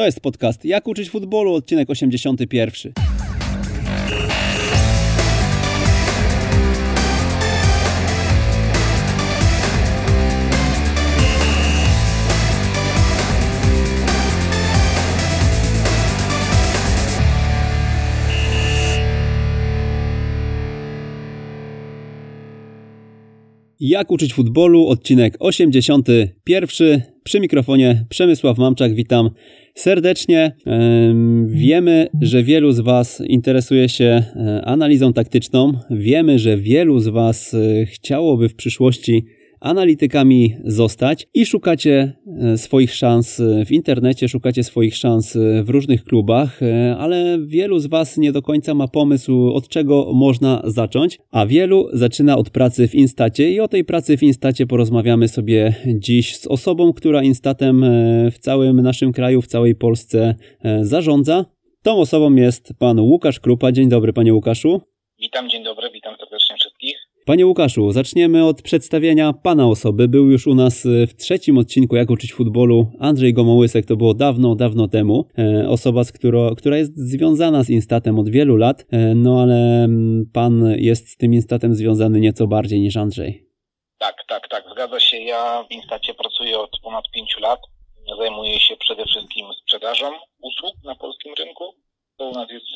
To jest podcast Jak uczyć futbolu, odcinek 81. Jak uczyć futbolu, odcinek 81. Przy mikrofonie Przemysław Mamczak, witam serdecznie. Wiemy, że wielu z Was interesuje się e, analizą taktyczną. Wiemy, że wielu z Was e, chciałoby w przyszłości analitykami zostać i szukacie e, swoich szans e, w internecie, szukacie swoich szans e, w różnych klubach, ale wielu z Was nie do końca ma pomysł, od czego można zacząć, a wielu zaczyna od pracy w Instacie i o tej pracy w Instacie porozmawiamy sobie dziś z osobą, która Instatem w całym naszym kraju, w całej Polsce zarządza. Tą osobą jest pan Łukasz Krupa. Dzień dobry, panie Łukaszu. Witam, dzień dobry. Panie Łukaszu, zaczniemy od przedstawienia pana osoby. Był już u nas e, w trzecim odcinku Jak uczyć futbolu Andrzej Gomołysek, to było dawno, dawno temu. E, osoba, z którą, która jest związana z Instatem od wielu lat, e, no ale mm, pan jest z tym Instatem związany nieco bardziej niż Andrzej. Tak, tak, tak, zgadza się. Ja w Instacie pracuję od ponad pięciu lat. Zajmuję się przede wszystkim sprzedażą usług na polskim rynku. To u nas jest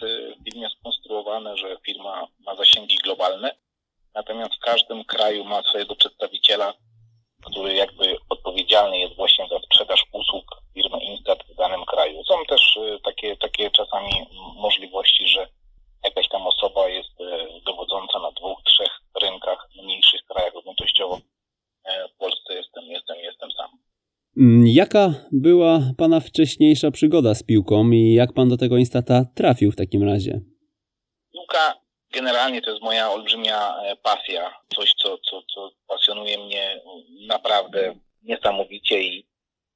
w firmie skonstruowane, że firma ma zasięgi globalne Natomiast w każdym kraju ma swojego przedstawiciela, który jakby odpowiedzialny jest właśnie za sprzedaż usług firmy Instat w danym kraju. Są też y, takie, takie czasami możliwości, że jakaś tam osoba jest y, dowodząca na dwóch, trzech rynkach, mniejszych krajach objętościowo. E, w Polsce jestem, jestem, jestem sam. Mm, jaka była Pana wcześniejsza przygoda z piłką i jak Pan do tego Instata trafił w takim razie? Piłka generalnie to jest moja olbrzymia e, pasja, coś, co, co, co pasjonuje mnie naprawdę niesamowicie i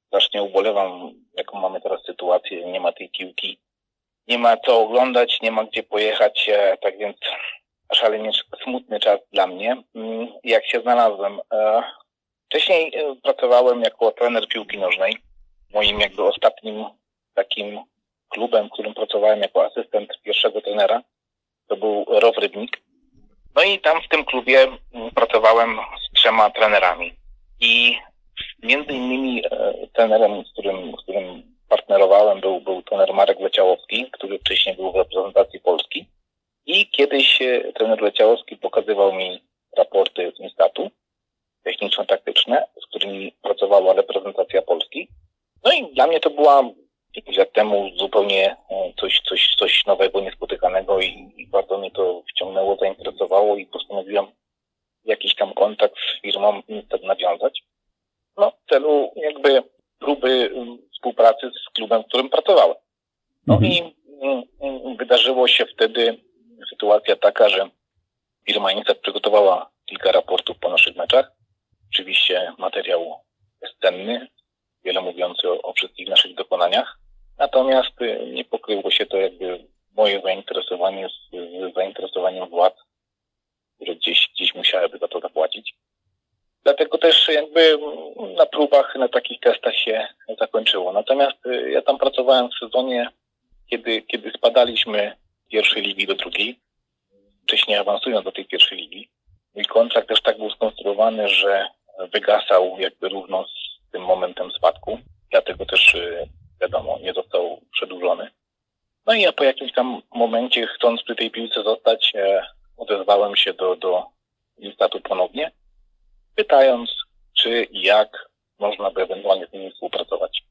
strasznie ubolewam, jaką mamy teraz sytuację, nie ma tej piłki, nie ma co oglądać, nie ma gdzie pojechać, e, tak więc szalenie smutny czas dla mnie. Mm, jak się znalazłem? E, wcześniej pracowałem jako trener piłki nożnej. Moim jakby ostatnim takim klubem, w którym pracowałem jako asystent pierwszego trenera, to był Row Rybnik. No i tam w tym klubie pracowałem z trzema trenerami. I między innymi e, trenerem, z którym, z którym partnerowałem, był, był trener Marek Leciałowski, który wcześniej był w reprezentacji Polski. I kiedyś e, trener Leciałowski pokazywał mi raporty z Instatu techniczno-taktyczne, z którymi pracowała reprezentacja Polski. No i dla mnie to była 5 lat temu zupełnie e, coś, coś, coś nowego, niespotykanego i, i bardzo mnie to wciągnęło, zainteresowało i postanowiłem jakiś tam kontakt z firmą niestety nawiązać. No, w celu jakby próby współpracy z klubem, w którym pracowałem. No mhm. i mm, wydarzyło się wtedy sytuacja taka, że firma Instat przygotowała kilka raportów po naszych meczach. Oczywiście materiał jest cenny, wiele mówiący o, o wszystkich naszych dokonaniach. Natomiast y, nie pokryło się to jakby moje zainteresowanie z, z zainteresowaniem władz, które gdzieś, gdzieś musiałyby za to zapłacić. Dlatego też jakby na próbach, na takich testach się zakończyło. Natomiast y, ja tam pracowałem w sezonie, kiedy, kiedy spadaliśmy z pierwszej ligi do drugiej, wcześniej awansując do tej pierwszej ligi. Mój kontrakt też tak był skonstruowany, że wygasał jakby równo z tym momentem spadku. Dlatego też y, wiadomo, nie został przedłużony. No i ja po jakimś tam momencie, chcąc przy tej piłce zostać, e, odezwałem się do, do Instatu ponownie, pytając, czy i jak można by ewentualnie z nimi współpracować.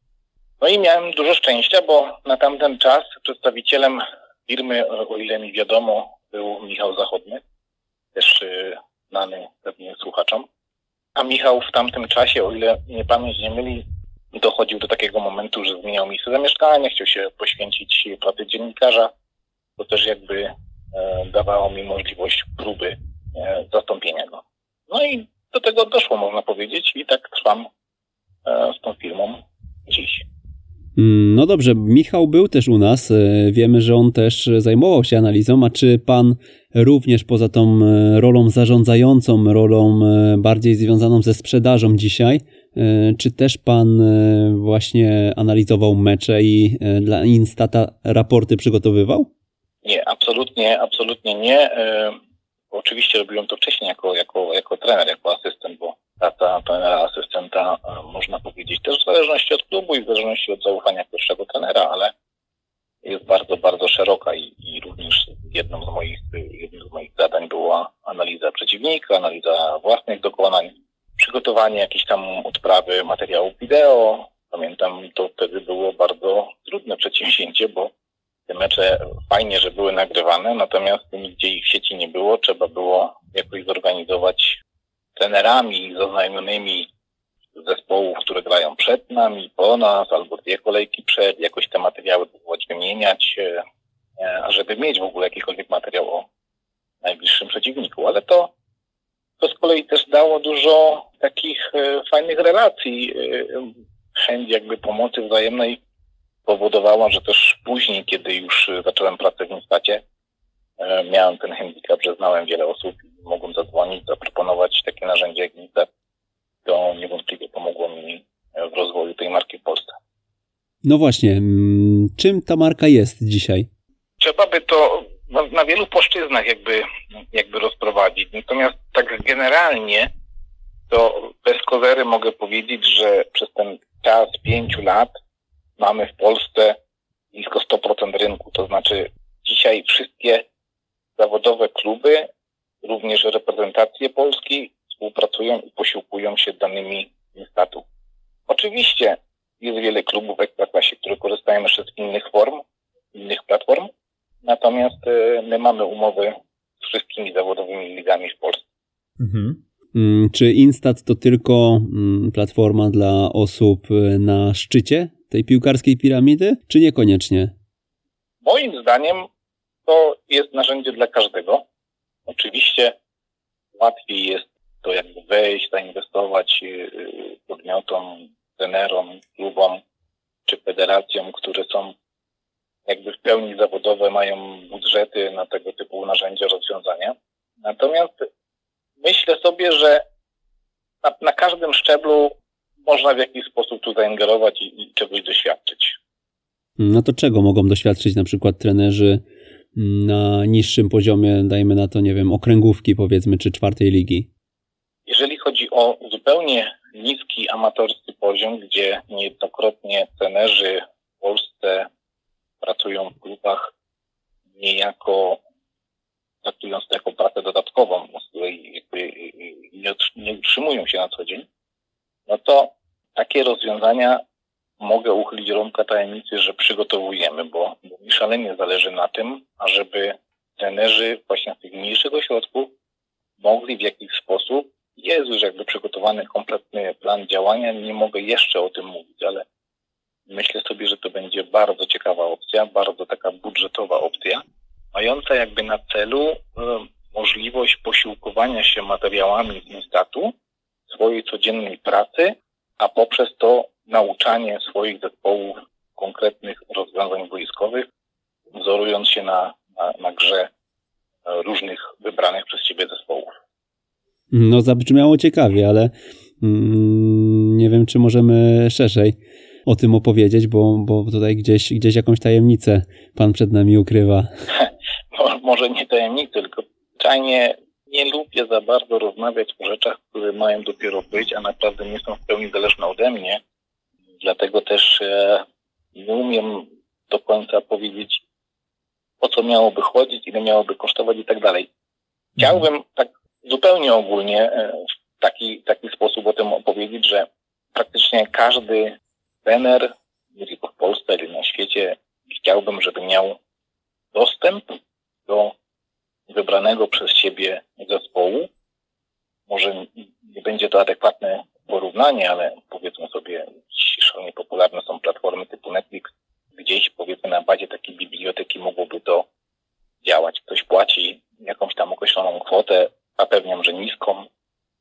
No i miałem dużo szczęścia, bo na tamten czas przedstawicielem firmy, o ile mi wiadomo, był Michał Zachodny, też e, znany pewnie słuchaczom. A Michał w tamtym czasie, o ile mnie pamięć nie myli, dochodził do takiego momentu, że zmieniał miejsce zamieszkania, chciał się poświęcić pracy dziennikarza. To też jakby e, dawało mi możliwość próby e, zastąpienia go. No i do tego doszło, można powiedzieć, i tak trwam e, z tą firmą dziś. Mm, no dobrze, Michał był też u nas. E, wiemy, że on też zajmował się analizą. A czy pan również poza tą e, rolą zarządzającą, rolą e, bardziej związaną ze sprzedażą dzisiaj, Czy też pan właśnie analizował mecze i dla Instata raporty przygotowywał? Nie, absolutnie, absolutnie nie. Oczywiście robiłem to wcześniej jako, jako, jako trener, jako asystent, bo praca trenera, asystenta można powiedzieć też w zależności od klubu i w zależności od zaufania pierwszego trenera, ale jest bardzo, bardzo szeroka i, i również jedną z moich, jednym z moich zadań była analiza przeciwnika, analiza własnych dokonań, przygotowanie jakiejś tam odprawy materiałów wideo. Pamiętam, to wtedy było bardzo trudne przedsięwzięcie, bo te mecze fajnie, że były nagrywane, natomiast nigdzie ich w sieci nie było. Trzeba było jakoś zorganizować trenerami zaznajomionymi zespołów, które grają przed nami, po nas, albo dwie kolejki przed, jakoś te materiały próbować wymieniać, e, e, żeby mieć w ogóle jakikolwiek materiał o najbliższym przeciwniku. Ale to, to z kolei też dało dużo takich e, fajnych relacji. Chęć jakby pomocy wzajemnej powodowała, że też później, kiedy już zacząłem pracę w Instacie, miałem ten handicap, że znałem wiele osób i mogłem zadzwonić, zaproponować takie narzędzie jak Instat to niewątpliwie pomogło mi w rozwoju tej marki w Polsce. No właśnie, mm, czym ta marka jest dzisiaj? Trzeba by to na wielu płaszczyznach jakby, jakby rozprowadzić. Natomiast tak generalnie to bez kozery mogę powiedzieć, że przez ten czas pięciu lat mamy w Polsce blisko 100% rynku. To znaczy dzisiaj wszystkie zawodowe kluby, również reprezentacje Polski współpracują i posiłkują się danymi statu. Oczywiście jest wiele klubów w Ekstraklasie, które korzystają jeszcze z innych form, innych platform, natomiast e, my mamy umowy z wszystkimi zawodowymi ligami w Polsce. Mhm. Mm, czy Instat to tylko mm, platforma dla osób e, na szczycie tej piłkarskiej piramidy, czy niekoniecznie? Moim zdaniem to jest narzędzie dla każdego. Oczywiście łatwiej jest to jakby wejść, zainwestować y, y, podmiotom, trenerom, klubom czy federacjom, które są jakby w pełni zawodowe, mają budżety na tego typu narzędzia, rozwiązania. Natomiast myślę sobie, że na, na każdym szczeblu można w jakiś sposób tu zaingerować i, i czegoś doświadczyć. No to czego mogą doświadczyć na przykład trenerzy na niższym poziomie, dajmy na to, nie wiem, okręgówki powiedzmy, czy czwartej ligi? Jeżeli chodzi o zupełnie niski amatorski poziom, gdzie niejednokrotnie trenerzy w Polsce pracują w klubach niejako traktując to jako pracę dodatkową, z której nie utrzymują się na co dzień, no to takie rozwiązania mogę uchylić rąbka tajemnicy, że przygotowujemy, bo, bo mi szalenie zależy na tym, ażeby trenerzy właśnie z tych mniejszych ośrodków mogli w jakiś sposób jest już jakby przygotowany kompletny plan działania. Nie mogę jeszcze o tym mówić, ale myślę sobie, że to będzie bardzo ciekawa opcja, bardzo taka budżetowa opcja, mająca jakby na celu y, możliwość posiłkowania się materiałami z Instatu, swojej codziennej pracy, a poprzez to nauczanie swoich zespołów konkretnych rozwiązań wojskowych, wzorując się na, na, na grze różnych wybranych przez siebie zespołów. No, zabrzmiało ciekawie, ale mm, nie wiem, czy możemy szerzej o tym opowiedzieć, bo, bo tutaj gdzieś, gdzieś jakąś tajemnicę pan przed nami ukrywa. Może nie tajemnicę, tylko zwyczajnie nie lubię za bardzo rozmawiać o rzeczach, które mają dopiero być, a naprawdę nie są w pełni zależne ode mnie. Dlatego też e, nie umiem do końca powiedzieć, o co miałoby chodzić, ile miałoby kosztować i tak dalej. Chciałbym tak zupełnie ogólnie e, w taki, taki sposób o tym opowiedzieć, że praktycznie każdy trener, nie tylko w Polsce, ale na świecie, chciałbym, żeby miał dostęp do wybranego przez siebie zespołu. Może nie będzie to adekwatne porównanie, ale powiedzmy sobie, szalenie popularne są platformy typu Netflix. Gdzieś powiedzmy na bazie takiej biblioteki mogłoby to działać. Ktoś płaci jakąś tam określoną kwotę, zapewniam, że niską,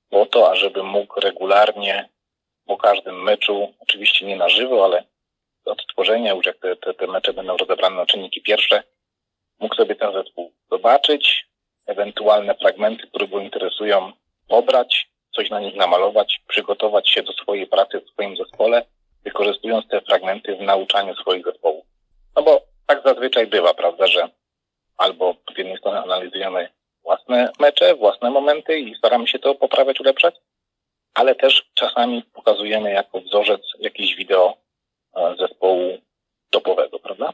po to, ażeby mógł regularnie po każdym meczu, oczywiście nie na żywo, ale od tworzenia, już jak te, te, te mecze będą rozebrane na czynniki pierwsze, mógł sobie ten zespół zobaczyć, ewentualne fragmenty, które go interesują, pobrać, coś na nich namalować, przygotować się do swojej pracy w swoim zespole, wykorzystując te fragmenty w nauczaniu swoich zespołów. No bo tak zazwyczaj bywa, prawda, że albo z jednej strony analizujemy własne mecze, własne momenty i staramy się to poprawiać, ulepszać, ale też czasami pokazujemy jako wzorzec jakieś wideo e, zespołu topowego, prawda?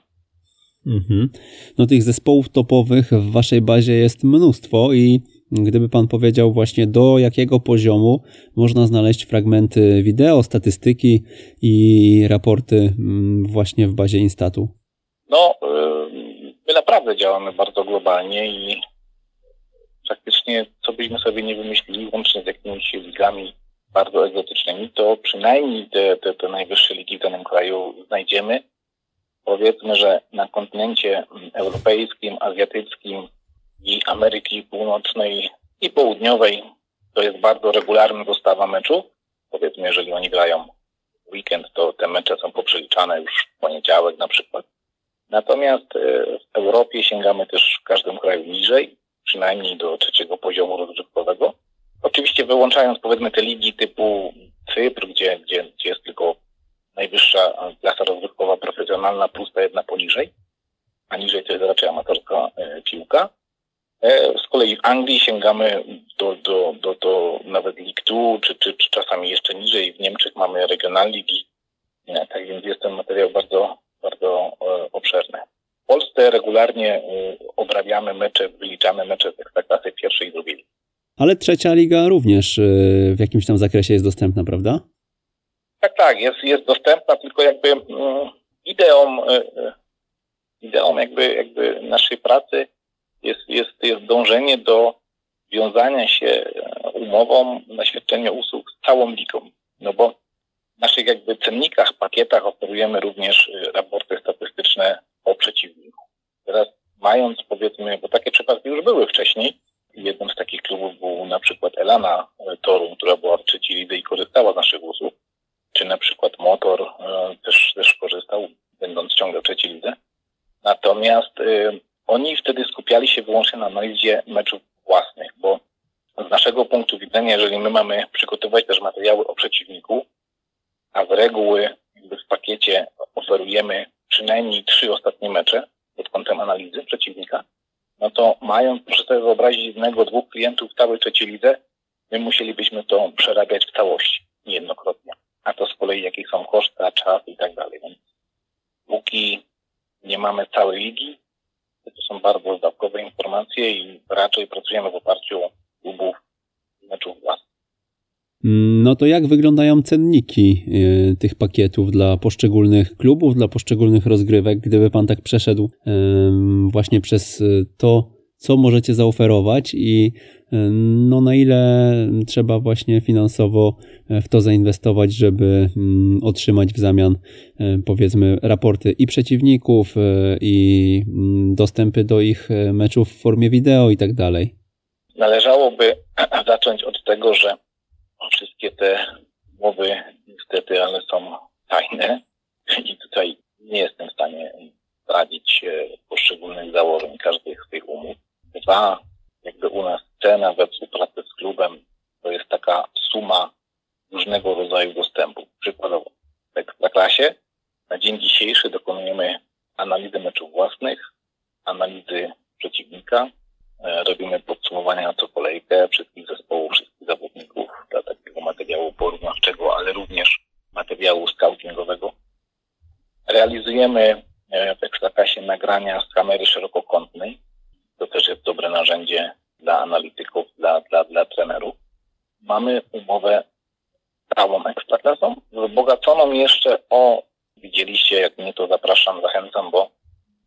Mhm. No tych zespołów topowych w waszej bazie jest mnóstwo i gdyby pan powiedział właśnie do jakiego poziomu można znaleźć fragmenty wideo, statystyki i raporty mm, właśnie w bazie Instatu? No, y, my naprawdę działamy bardzo globalnie i praktycznie co byśmy sobie nie wymyślili, łącznie z jakimiś ligami bardzo egzotycznymi, to przynajmniej te, te, te najwyższe ligi w danym kraju znajdziemy. Powiedzmy, że na kontynencie europejskim, azjatyckim i Ameryki Północnej i Południowej to jest bardzo regularna dostawa meczu. Powiedzmy, jeżeli oni grają weekend, to te mecze są poprzeliczane już w poniedziałek na przykład. Natomiast e, w Europie sięgamy też w każdym kraju niżej, przynajmniej do trzeciego poziomu rozgrywkowego. Oczywiście wyłączając powiedzmy te ligi typu Cypr, gdzie, gdzie, gdzie jest tylko najwyższa klasa rozgrywkowa profesjonalna plus ta jedna poniżej, a niżej to jest raczej amatorska e, piłka. E, z kolei w Anglii sięgamy do, do, do, do nawet League 2, czy, czy, czy czasami jeszcze niżej. W Niemczech mamy regional ligi. Tak więc jest ten materiał bardzo, bardzo e, obszerny. W Polsce regularnie obrabiamy mecze, wyliczamy mecze z ekstraklasy pierwszej i drugiej ale trzecia liga również w jakimś tam zakresie jest dostępna, prawda? Tak, tak, jest, jest dostępna, tylko jakby mm, ideą, y, y, ideą jakby, jakby naszej pracy jest, jest, jest dążenie do wiązania się umową na świadczenie usług z całą ligą. No bo w naszych jakby cennikach, pakietach oferujemy również raporty statystyczne o przeciwniku. Teraz mając powiedzmy, bo takie przypadki już były wcześniej, Jednym z takich klubów był na przykład Elana Torum, która była w trzeciej lidze i korzystała z naszych usług, czy na przykład Motor e, też, też korzystał, będąc ciągle w trzeciej lidze. Natomiast y, oni wtedy skupiali się wyłącznie na analizie meczów własnych, bo z naszego punktu widzenia, jeżeli my mamy przygotować też materiały o przeciwniku, a z reguły w pakiecie oferujemy przynajmniej trzy ostatnie mecze pod kątem analizy przeciwnika, no to mając, proszę sobie wyobrazić, jednego, dwóch klientów w całej trzeciej lidze, my musielibyśmy to przerabiać w całości, niejednokrotnie. A to z kolei jakie są koszty, czas i tak dalej. Więc póki nie mamy całej ligi, to są bardzo zdawkowe informacje i raczej pracujemy w oparciu klubów meczów własnych. No to jak wyglądają cenniki y, tych pakietów dla poszczególnych klubów, dla poszczególnych rozgrywek, gdyby pan tak przeszedł właśnie przez y, to, co możecie zaoferować i y, no na ile trzeba właśnie finansowo w to zainwestować, żeby mm, otrzymać w zamian powiedzmy raporty i przeciwników i mm, dostępy do ich meczów w formie wideo i tak dalej. Należałoby zacząć od tego, że wszystkie te umowy niestety, ale są tajne i tutaj nie jestem w stanie zdradzić e, poszczególnych założeń każdych z tych umów. Dwa, jakby u nas cena we współpracy z klubem to jest taka suma różnego rodzaju dostępu. Przykładowo w klasie na dzień dzisiejszy dokonujemy analizy meczów własnych, analizy przeciwnika, e, robimy podsumowania na co kolejkę wszystkich zespołów, wszystkich zawodników, dla takiego materiału porównawczego, ale również materiału scoutingowego. Realizujemy e, w Ekstraklasie nagrania z kamery szerokokątnej. To też jest dobre narzędzie dla analityków, dla, dla, dla trenerów. Mamy umowę całą Ekstraklasą, wzbogaconą jeszcze o, widzieliście, jak mnie to zapraszam, zachęcam, bo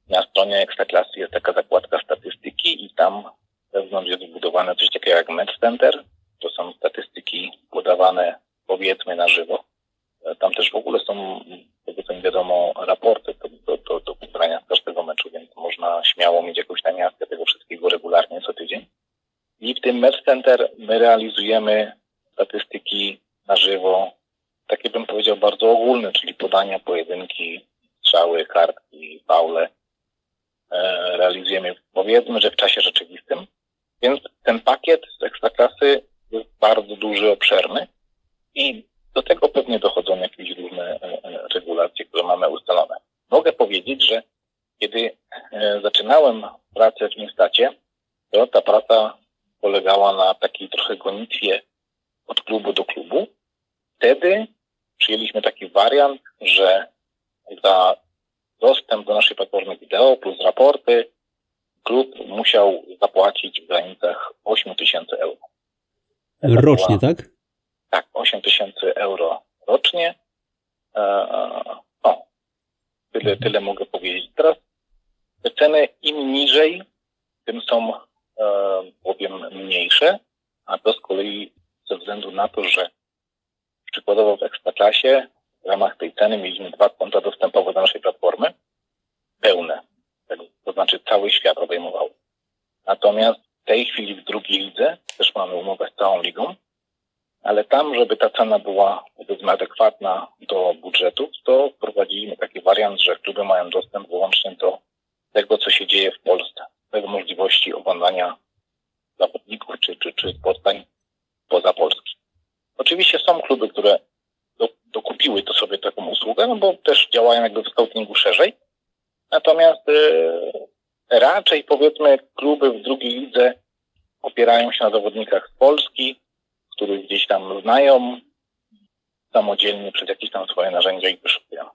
na stronie Ekstraklasy jest taka zakładka statystyki i tam wewnątrz jest wbudowane coś takiego jak Med Center, to są statystyki podawane powiedzmy na żywo. E, tam też w ogóle są, tego co mi wiadomo, raporty do, do, do, z każdego meczu, więc można śmiało mieć jakąś namiastkę tego wszystkiego regularnie co tydzień. I w tym Match Center my realizujemy statystyki na żywo, takie bym powiedział bardzo ogólne, czyli podania, pojedynki, strzały, kartki, faule. E, realizujemy powiedzmy, że w czasie rzeczywistym. Więc ten pakiet z ekstraklasy jest bardzo duży duży, obszerny i do tego pewnie dochodzą jakieś różne regulacje, które mamy ustalone. Mogę powiedzieć, że kiedy zaczynałem pracę w Niestacie, to ta praca polegała na takiej trochę gonitwie od klubu do klubu. Wtedy przyjęliśmy taki wariant, że za dostęp do naszej platformy wideo plus raporty klub musiał zapłacić w granicach 8 tysięcy euro. Rocznie? Tak, 8 tysięcy euro rocznie. E, o, tyle, mhm. tyle mogę powiedzieć. Teraz te ceny im niżej, tym są e, bowiem mniejsze, a to z kolei ze względu na to, że przykładowo w Ekstraklasie w ramach tej ceny mieliśmy dwa konta dostępowe do naszej platformy, pełne, to znaczy cały świat obejmował. Natomiast w tej chwili w drugiej lidze też mamy umowę z całą ligą, ale tam, żeby ta cena była powiedzmy adekwatna do budżetów, to wprowadziliśmy taki wariant, że kluby mają dostęp wyłącznie do tego, co się dzieje w Polsce, tego możliwości oglądania zawodników czy, czy, czy spotkań poza Polski. Oczywiście są kluby, które do, dokupiły to sobie taką usługę, no bo też działają jakby w scoutingu szerzej. Natomiast y, raczej powiedzmy kluby w drugiej lidze opierają się na zawodnikach z Polski, których gdzieś tam znają, samodzielnie przez jakieś tam swoje narzędzia i wyszukują.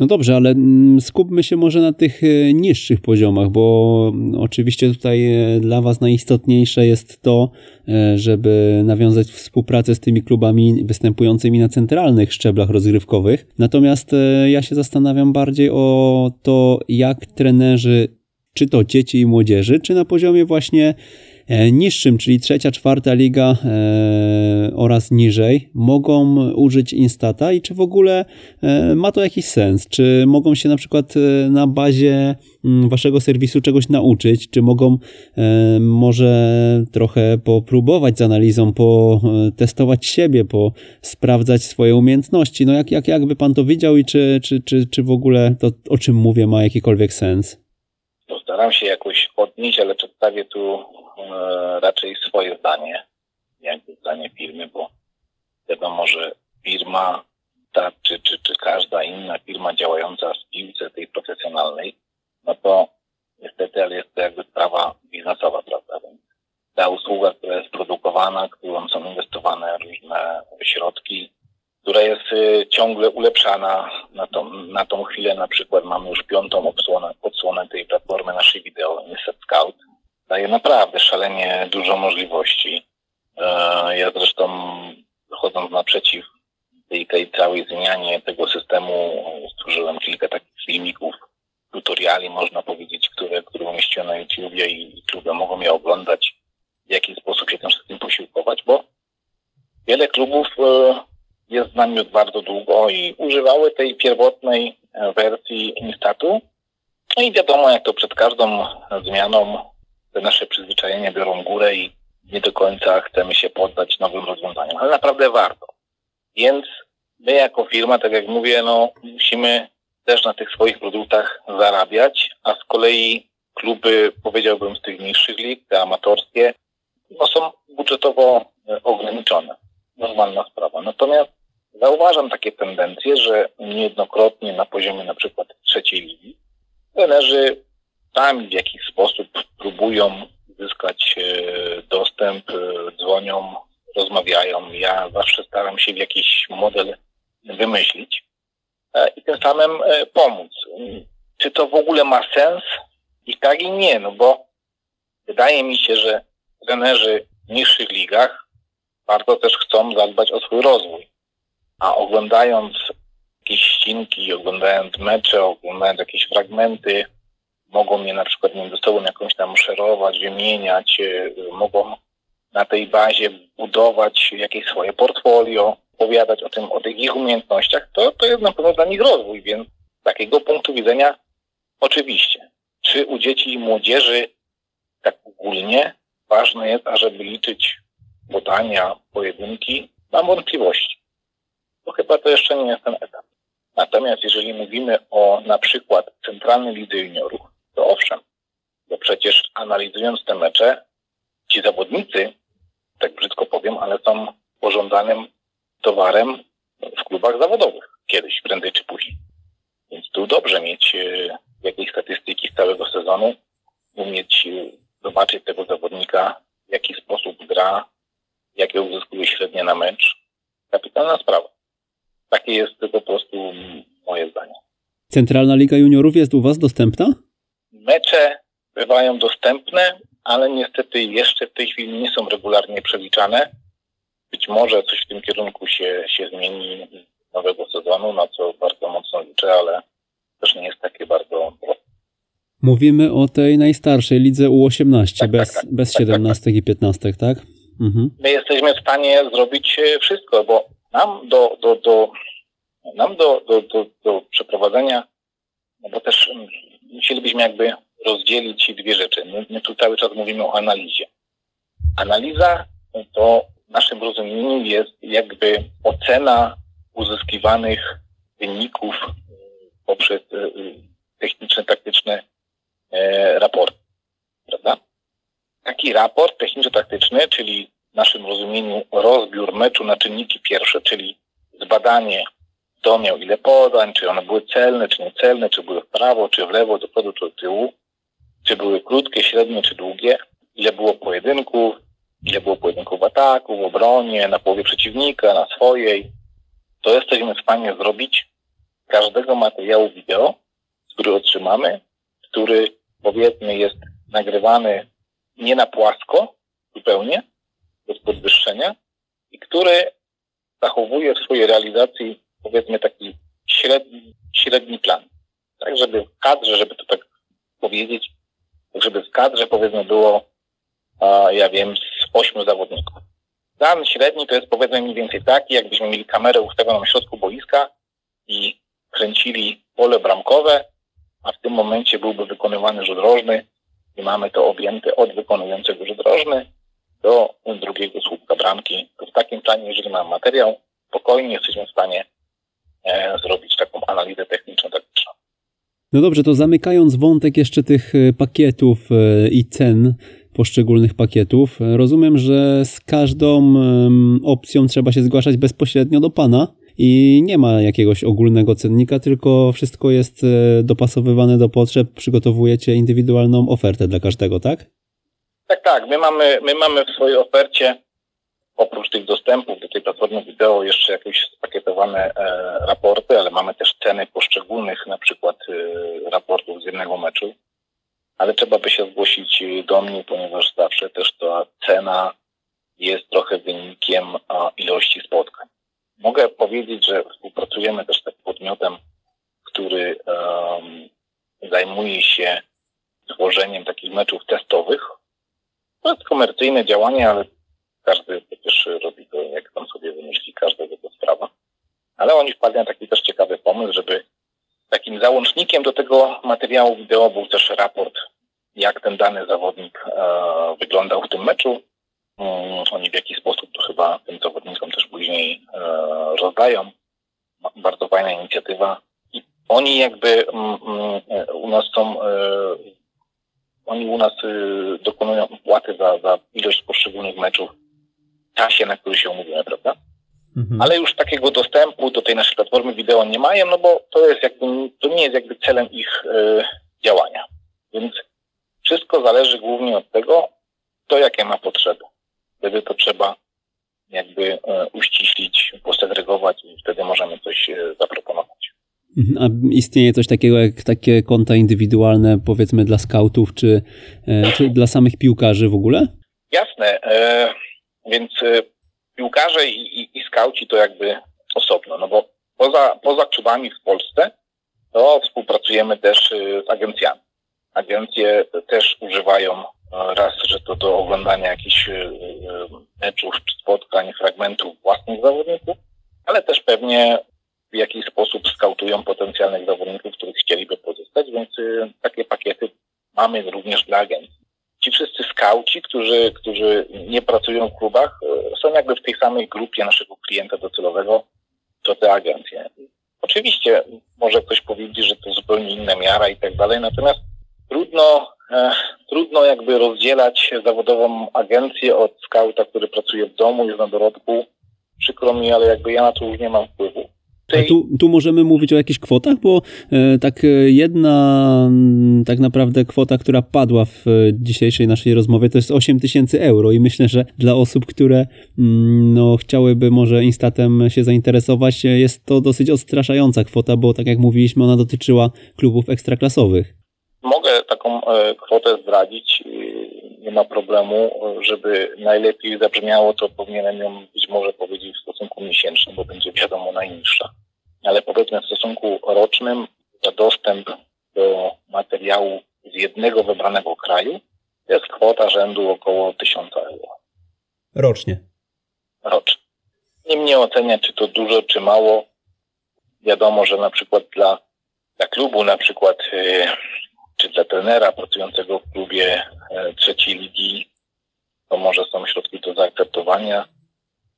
No dobrze, ale mm, skupmy się może na tych e, niższych poziomach, bo mm, oczywiście tutaj e, dla Was najistotniejsze jest to, e, żeby nawiązać współpracę z tymi klubami występującymi na centralnych szczeblach rozgrywkowych. Natomiast ja się zastanawiam bardziej o to, jak trenerzy, czy to dzieci i młodzieży, czy na poziomie właśnie niższym, czyli trzecia, czwarta liga e, oraz niżej, mogą użyć Instata i czy w ogóle e, ma to jakiś sens? Czy mogą się na przykład na bazie mm, waszego serwisu czegoś nauczyć? Czy mogą może trochę popróbować z analizą, potestować siebie, po sprawdzać swoje umiejętności? No jak, jak, jak by pan to widział i czy, czy, czy, czy w ogóle to, o czym mówię, ma jakikolwiek sens? Postaram się jakoś odnieść, ale przedstawię tu E, raczej swoje zdanie, jakby zdanie firmy, bo wiadomo, że firma ta, czy, czy, czy każda inna firma działająca w piłce tej profesjonalnej, no to niestety, ale jest to jakby sprawa biznesowa, prawda? Ta usługa, która jest produkowana, którą są inwestowane różne środki, która jest y, ciągle ulepszana na tą, na tą chwilę. Na przykład mamy już piątą odsłonę, odsłonę tej platformy naszej wideo, Niset Scout daje naprawdę szalenie dużo możliwości. E, ja zresztą chodząc naprzeciw tej, tej całej zmianie tego systemu, stworzyłem kilka takich filmików, tutoriali, można powiedzieć, które, które umieściłem na YouTubie i kluby mogą je oglądać, w jaki sposób się tym wszystkim posiłkować, bo wiele klubów e, jest z nami już bardzo długo i używały tej pierwotnej wersji Instatu. No i wiadomo, jak to przed każdą zmianą te nasze przyzwyczajenia biorą górę i nie do końca chcemy się poddać nowym rozwiązaniom, ale naprawdę warto. Więc my jako firma, tak jak mówię, no musimy też na tych swoich produktach zarabiać, a z kolei kluby, powiedziałbym, z tych niższych lig, te amatorskie, no są budżetowo e, ograniczone. Normalna sprawa. Natomiast zauważam takie tendencje, że niejednokrotnie na poziomie na przykład trzeciej ligi trenerzy sami w jakiś sposób próbują zyskać e, dostęp, e, dzwonią, rozmawiają. Ja zawsze staram się w jakiś model wymyślić e, i tym samym pomóc. Czy to w ogóle ma sens? I tak i nie, no bo wydaje mi się, że trenerzy w niższych ligach bardzo też chcą zadbać o swój rozwój. A oglądając jakieś ścinki, oglądając mecze, oglądając jakieś fragmenty, mogą mnie na przykład między sobą jakąś tam szerować, wymieniać, y, mogą na tej bazie budować jakieś swoje portfolio, opowiadać o tym, o tych ich umiejętnościach, to, to jest na pewno dla nich rozwój, więc z takiego punktu widzenia oczywiście. Czy u dzieci i młodzieży tak ogólnie ważne jest, ażeby liczyć podania, pojedynki? Mam wątpliwości. To chyba to jeszcze nie jest ten etap. Natomiast jeżeli mówimy o na przykład centralnym lidze juniorów, to owszem, bo przecież analizując te mecze, ci zawodnicy, tak brzydko powiem, ale są pożądanym towarem w klubach zawodowych kiedyś, prędzej czy później. Więc tu dobrze mieć e, jakieś statystyki z całego sezonu, umieć e, zobaczyć tego zawodnika, w jaki sposób gra, jakie uzyskuje średnie na mecz. Kapitalna sprawa. Takie jest po prostu moje zdanie. Centralna Liga Juniorów jest u Was dostępna? Mecze bywają dostępne, ale niestety jeszcze w tej chwili nie są regularnie przeliczane. Być może coś w tym kierunku się, się zmieni nowego sezonu, na co bardzo mocno liczę, ale też nie jest takie bardzo proste. Mówimy o tej najstarszej lidze U18, tak, bez, tak, tak, bez 17 tak, tak. i 15, tak? Mhm. My jesteśmy w stanie zrobić wszystko, bo nam do, do, do, nam do, do, do, do przeprowadzenia, no bo też mm, musielibyśmy jakby rozdzielić dwie rzeczy. My, my tu cały czas mówimy o analizie. Analiza to w naszym rozumieniu jest jakby ocena uzyskiwanych wyników e, poprzez e, techniczne, taktyczne e, raporty. Prawda? Taki raport techniczno-taktyczny, czyli w naszym rozumieniu rozbiór meczu na czynniki pierwsze, czyli zbadanie, kto miał ile podań, czy one były celne, czy niecelne, czy były w prawo, czy w lewo, do przodu, czy do tyłu, czy były krótkie, średnie, czy długie, ile było pojedynków, ile było pojedynków w ataku, w obronie, na połowie przeciwnika, na swojej. To jesteśmy w stanie zrobić każdego materiału wideo, który otrzymamy, który powiedzmy jest nagrywany nie na płasko zupełnie, bez podwyższenia i który zachowuje w swojej realizacji powiedzmy taki średni, średni plan. Tak, żeby w kadrze, żeby to tak powiedzieć, żeby w kadrze powiedzmy było, a, ja wiem, z ośmiu zawodników. Plan średni to jest powiedzmy mniej więcej taki, jakbyśmy mieli kamerę ustawioną w środku boiska i kręcili pole bramkowe, a w tym momencie byłby wykonywany rzut rożny i mamy to objęte od wykonującego rzut rożny do drugiego słupka bramki. W takim planie, jeżeli mamy materiał, spokojnie jesteśmy w stanie e, zrobić taką analizę techniczno-taktyczną. No dobrze, to zamykając wątek jeszcze tych e, pakietów e, i cen poszczególnych pakietów, rozumiem, że z każdą opcją trzeba się zgłaszać bezpośrednio do Pana i nie ma jakiegoś ogólnego cennika, tylko wszystko jest e, dopasowywane do potrzeb, przygotowujecie indywidualną ofertę dla każdego, tak? Tak, tak. My mamy, my mamy w swojej ofercie oprócz tych dostępów do tej platformy wideo jeszcze jakieś spakietowane e, raporty, ale mamy też ceny poszczególnych na przykład e, raportów z jednego meczu. Ale trzeba by się zgłosić do mnie, ponieważ zawsze też ta cena jest trochę wynikiem a, ilości spotkań. Mogę powiedzieć, że współpracujemy też z takim podmiotem, który um, zajmuje się tworzeniem takich meczów testowych. To jest komercyjne działanie, ale każdy przecież robi to, jak tam sobie wymyśli, każdego to sprawa. Ale oni wpadli na taki też ciekawy pomysł, żeby takim załącznikiem do tego materiału wideo był też raport, jak ten dany zawodnik e, wyglądał w tym meczu, Mm, oni w jakiś sposób to chyba tym zawodnikom też później e, rozdają. Bardzo fajna inicjatywa. I oni jakby mm, mm, u nas są, e, oni u nas e, dokonują opłaty za, za ilość poszczególnych meczów w czasie, na który się umówimy, prawda? Mhm. Ale już takiego dostępu do tej naszej platformy wideo nie mają, no bo to jest jakby, to nie jest jakby celem ich działania. Więc wszystko zależy głównie od tego, kto jakie ma potrzeby. Wtedy to trzeba jakby e, uściślić, posegregować i wtedy możemy coś e, zaproponować. Mhm. A istnieje coś takiego jak takie konta indywidualne, powiedzmy dla skautów, czy, e, czy dla samych piłkarzy w ogóle? Jasne. Więc piłkarze i, i, i skauci to jakby osobno, no bo poza, poza klubami w Polsce to współpracujemy też z agencjami. Agencje też używają raz, że to do oglądania jakichś e, e, meczów, spotkań, fragmentów własnych zawodników, ale też pewnie w jakiś sposób skautują potencjalnych zawodników, których chcieliby pozyskać, więc e, takie pakiety mamy również dla agencji. Ci wszyscy skauci, którzy, którzy nie pracują w klubach, są jakby w tej samej grupie naszego klienta docelowego, co te agencje. Oczywiście może ktoś powiedzieć, że to zupełnie inna miara i tak dalej, natomiast trudno e, trudno jakby rozdzielać zawodową agencję od skauta, który pracuje w domu, jest na dorodku, przykro mi, ale jakby ja na to już nie mam wpływu. A tu, tu możemy mówić o jakichś kwotach, bo e, tak e, jedna tak naprawdę kwota, która padła w e, dzisiejszej naszej rozmowie, to jest 8 tysięcy euro i myślę, że dla osób, które no, chciałyby może Instatem się zainteresować, jest to dosyć odstraszająca kwota, bo tak jak mówiliśmy, ona dotyczyła klubów ekstraklasowych. Mogę taką kwotę zdradzić, nie ma problemu, żeby najlepiej zabrzmiało, to powinienem ją być może powiedzieć w stosunku miesięcznym, bo będzie wiadomo najniższa. Ale powiedzmy w stosunku rocznym za dostęp do materiału z jednego wybranego kraju jest kwota rzędu około 1000 euro Rocznie. rocznie. Nie mnie oceniać, czy to dużo, czy mało. Wiadomo, że na przykład dla, dla klubu, na przykład y, czy dla trenera pracującego w klubie e, trzeciej ligi, to może są środki do zaakceptowania.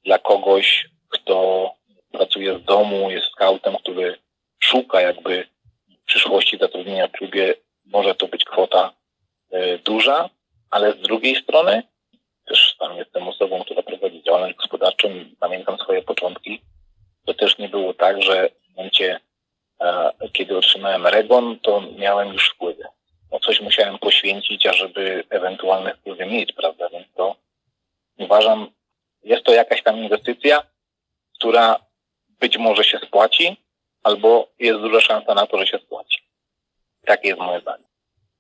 Dla kogoś, kto pracuje z domu, jest scoutem, który szuka jakby przyszłości zatrudnienia w klubie, może to być kwota e, duża, ale z drugiej strony też sam jestem osobą, która prowadzi działalność gospodarczą i pamiętam swoje początki. To też nie było tak, że w momencie, e, kiedy otrzymałem Regon, to miałem już wpływy. No coś musiałem poświęcić, ażeby ewentualne wpływy mieć, prawda? Więc to uważam, jest to jakaś tam inwestycja, która być może się spłaci, albo jest duża szansa na to, że się spłaci. Takie jest moje zdanie.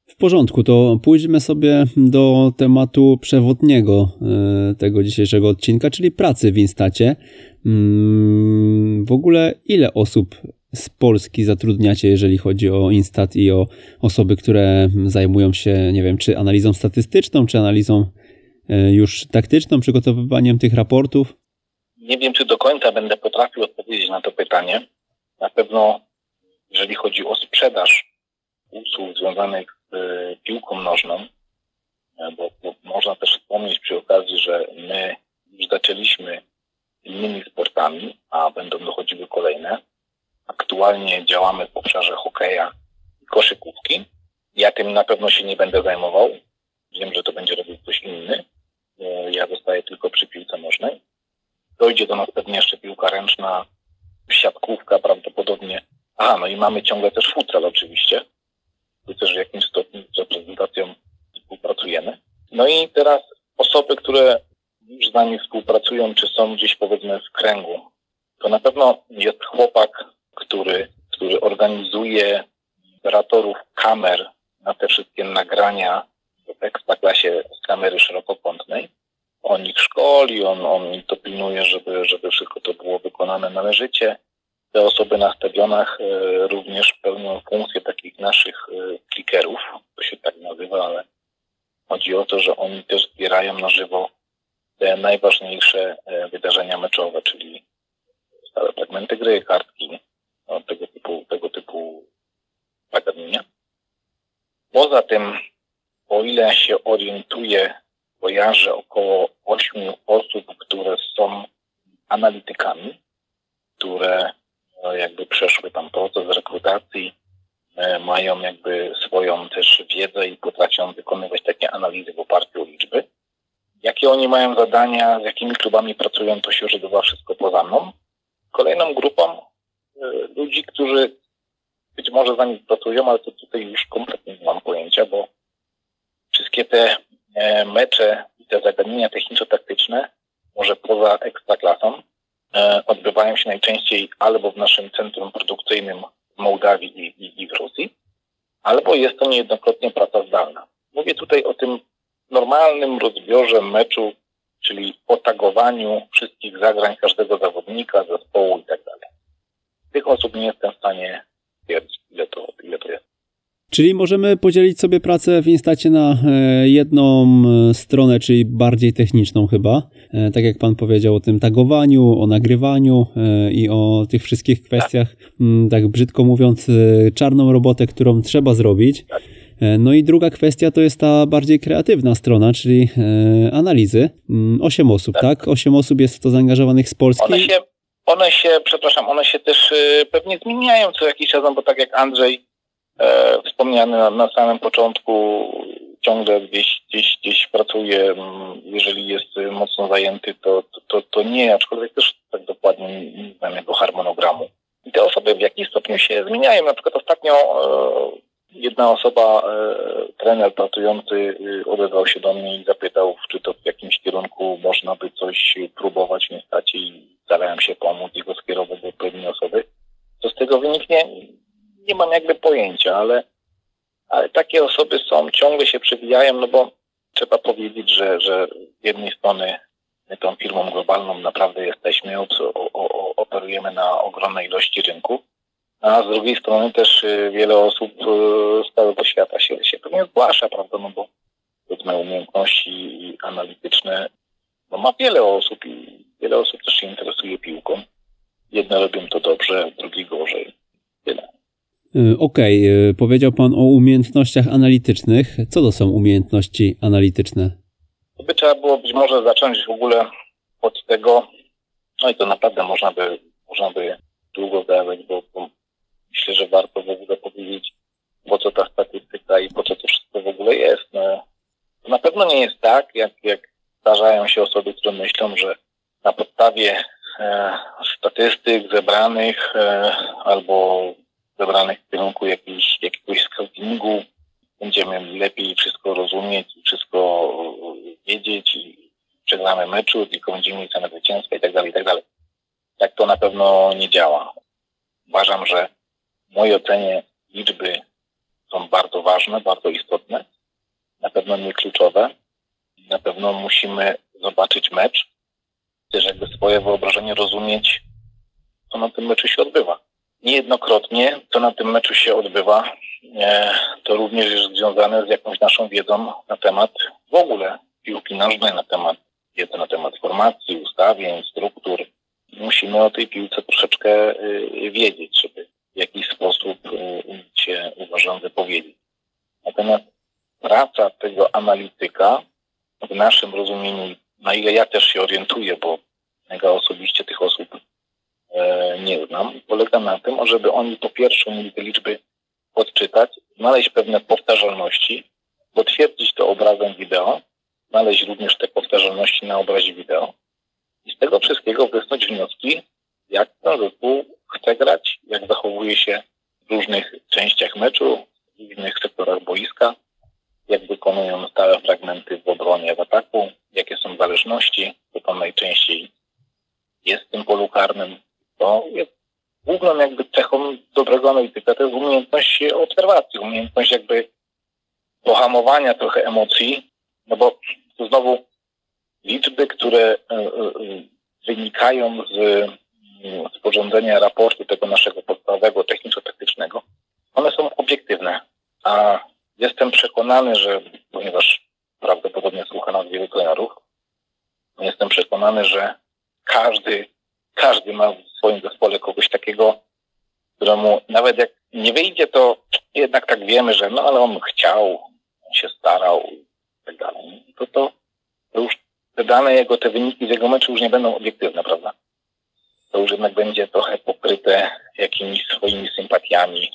W porządku, to pójdźmy sobie do tematu przewodniego e, tego dzisiejszego odcinka, czyli pracy w Instacie. Mm, W ogóle ile osób z Polski zatrudniacie, jeżeli chodzi o Instat i o osoby, które zajmują się, nie wiem, czy analizą statystyczną, czy analizą e, już taktyczną, przygotowywaniem tych raportów? Nie wiem, czy do końca będę potrafił odpowiedzieć na to pytanie. Na pewno, jeżeli chodzi o sprzedaż usług związanych z y, piłką nożną, e, bo, bo można też wspomnieć przy okazji, że my już zaczęliśmy innymi sportami, a będą dochodziły kolejne. Aktualnie działamy w obszarze hokeja i koszykówki. Ja tym na pewno się nie będę zajmował. Wiem, że to będzie robił ktoś inny. E, Ja zostaję tylko przy piłce nożnej. Dojdzie do nas pewnie jeszcze piłka ręczna, siatkówka prawdopodobnie. Aha, no i mamy ciągle też futsal oczywiście. Tu też w jakimś stopniu z reprezentacją współpracujemy. No i teraz osoby, które już z nami współpracują, czy są gdzieś powiedzmy w kręgu, to na pewno jest chłopak, który, który organizuje operatorów kamer na te wszystkie nagrania w ekstraklasie z kamery szerokokątnej. On ich szkoli, on, on ich żeby, żeby wszystko to było wykonane należycie. Te osoby na stadionach e, również pełnią funkcję takich naszych e, clickerów, to się tak nazywa, ale chodzi o to, że oni też zbierają na żywo te najważniejsze e, wydarzenia meczowe, czyli stałe fragmenty gry, kartki, no, tego typu, tego typu zagadnienia. Poza tym, o ile się orientuję, kojarzę około ośmiu osób, które są analitykami, które no, jakby przeszły tam proces rekrutacji, e, mają jakby swoją też wiedzę i potrafią wykonywać takie analizy w oparciu o liczby. Mają zadania, z jakimi klubami pracują, to się już odbywa wszystko poza mną. Kolejną grupą e, ludzi, którzy być może z nami pracują, ale to tutaj już kompletnie nie mam pojęcia, bo wszystkie te e, mecze i te zagadnienia techniczno-taktyczne, może poza ekstraklasą, e, odbywają się najczęściej albo w naszym centrum produkcyjnym w Mołdawii i, i, i w Rosji, albo jest to niejednokrotnie praca zdalna. Mówię tutaj o tym normalnym rozbiorze meczu, czyli otagowaniu wszystkich zagrań każdego zawodnika, zespołu i tak dalej. Tych osób nie jestem w stanie stwierdzić, ile to, ile to jest. Czyli możemy podzielić sobie pracę w Instacie na e, jedną e, stronę, czyli bardziej techniczną chyba. E, Tak jak pan powiedział o tym tagowaniu, o nagrywaniu i o tych wszystkich kwestiach, tak brzydko mówiąc, czarną robotę, którą trzeba zrobić. No i druga kwestia to jest ta bardziej kreatywna strona, czyli analizy. Mm, Osiem osób, tak? Osiem osób jest w to zaangażowanych z Polski. One się, one się, przepraszam, one się też pewnie zmieniają co jakiś czas, no bo tak jak Andrzej wspomniany na, na samym początku, ciągle gdzieś, gdzieś, gdzieś pracuje, mm, jeżeli jest mocno zajęty, to, to, to nie, aczkolwiek też tak dokładnie nie znam jego harmonogramu. I te osoby w jakiś stopniu się zmieniają. Na przykład ostatnio e, jedna osoba, e, trener pracujący, y, odezwał się do mnie i zapytał, czy to w jakimś kierunku można by coś próbować, nie stać i starałem się pomóc i go skierować do odpowiedniej osoby. Co z tego wyniknie? Nie mam jakby pojęcia, ale, ale takie osoby są, ciągle się przewijają, no bo trzeba powiedzieć, że, że z jednej strony my tą firmą globalną naprawdę jesteśmy, o, o, operujemy na ogromnej ilości rynku, a z drugiej strony też y, wiele osób y, z całego świata się, się pewnie zgłasza, prawda, no bo powiedzmy umiejętności analityczne, no ma wiele osób i wiele osób też się interesuje piłką. Jedne robią to dobrze, drugi gorzej. Tyle. Y, okej, okay. powiedział Pan o umiejętnościach analitycznych. Co to są umiejętności analityczne? To by trzeba było być może zacząć w ogóle od tego, no i to naprawdę można by, można by długo gadać, bo, bo myślę, że warto w ogóle powiedzieć, po co ta statystyka i po co to wszystko w ogóle jest. No, to na pewno nie jest tak, jak, jak zdarzają się osoby, które myślą, że na podstawie e, statystyk zebranych e, albo zebranych w kierunku jakiejś, jakiegoś scoutingu będziemy lepiej wszystko rozumieć wszystko wiedzieć i przegramy meczu, tylko będziemy mieć cenę zwycięstwa i tak dalej, i tak dalej. Tak to na pewno nie działa. Uważam, że w mojej ocenie liczby są bardzo ważne, bardzo istotne, na pewno nie kluczowe. Na pewno musimy zobaczyć mecz, też jakby swoje wyobrażenie rozumieć, co na tym meczu się odbywa. Niejednokrotnie, co na tym meczu się odbywa, to również jest związane z jakąś naszą wiedzą na temat w ogóle piłki nożnej, na temat wiedzy na temat formacji, ustawień, struktur. Musimy o tej piłce troszeczkę y, wiedzieć, żeby w jakiś sposób y, się uważam wypowiedzieć. Natomiast praca tego analityka w naszym rozumieniu, na ile ja też się orientuję, bo ja osobiście tych osób e, nie znam, polega na tym, żeby oni po pierwsze mieli te liczby odczytać, znaleźć pewne powtarzalności, potwierdzić to obrazem wideo, znaleźć również te powtarzalności na obrazie wideo i z tego wszystkiego wysnuć wnioski, jak ten zespół chce grać, jak zachowuje się w różnych częściach meczu, w innych sektorach boiska, jak wykonują stałe fragmenty w obronie, w ataku, jakie są zależności, co tam najczęściej jest w tym polu karnym. To jest główną jakby cechą dobrego analityka to jest umiejętność obserwacji, umiejętność jakby pohamowania trochę emocji, no bo to znowu liczby, które e, e, wynikają z sporządzenia raportu tego naszego podstawowego techniczno-taktycznego, one są obiektywne. A jestem przekonany, że ponieważ prawdopodobnie słucha nas wielu trenerów, jestem przekonany, że każdy, każdy ma w swoim zespole kogoś takiego, któremu nawet jak nie wyjdzie, to jednak tak wiemy, że no ale on chciał, on się starał i tak dalej. To, to, to już te dane jego, te wyniki z jego meczu już nie będą obiektywne, prawda? to już jednak będzie trochę pokryte jakimiś swoimi sympatiami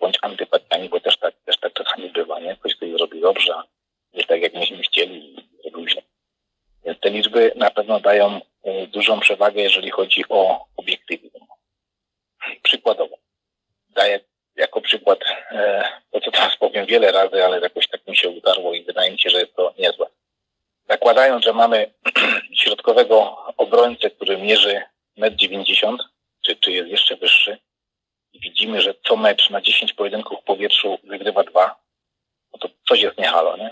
bądź antypatiami, bo też tak, też tak czasami bywa, nie? Ktoś coś zrobi dobrze, nie tak jak myśmy chcieli i zrobił źle. Więc te liczby na pewno dają dużą przewagę, jeżeli chodzi o obiektywizm. Przykładowo. Daję jako przykład e, to, co teraz powiem wiele razy, ale jakoś tak mi się udarło i wydaje mi się, że jest to niezłe. Zakładając, że mamy środkowego obrońcę, który mierzy 1,90 m, czy, czy jest jeszcze wyższy, i widzimy, że co mecz na 10 pojedynków w powietrzu wygrywa dwa, no to coś jest niehalo, nie?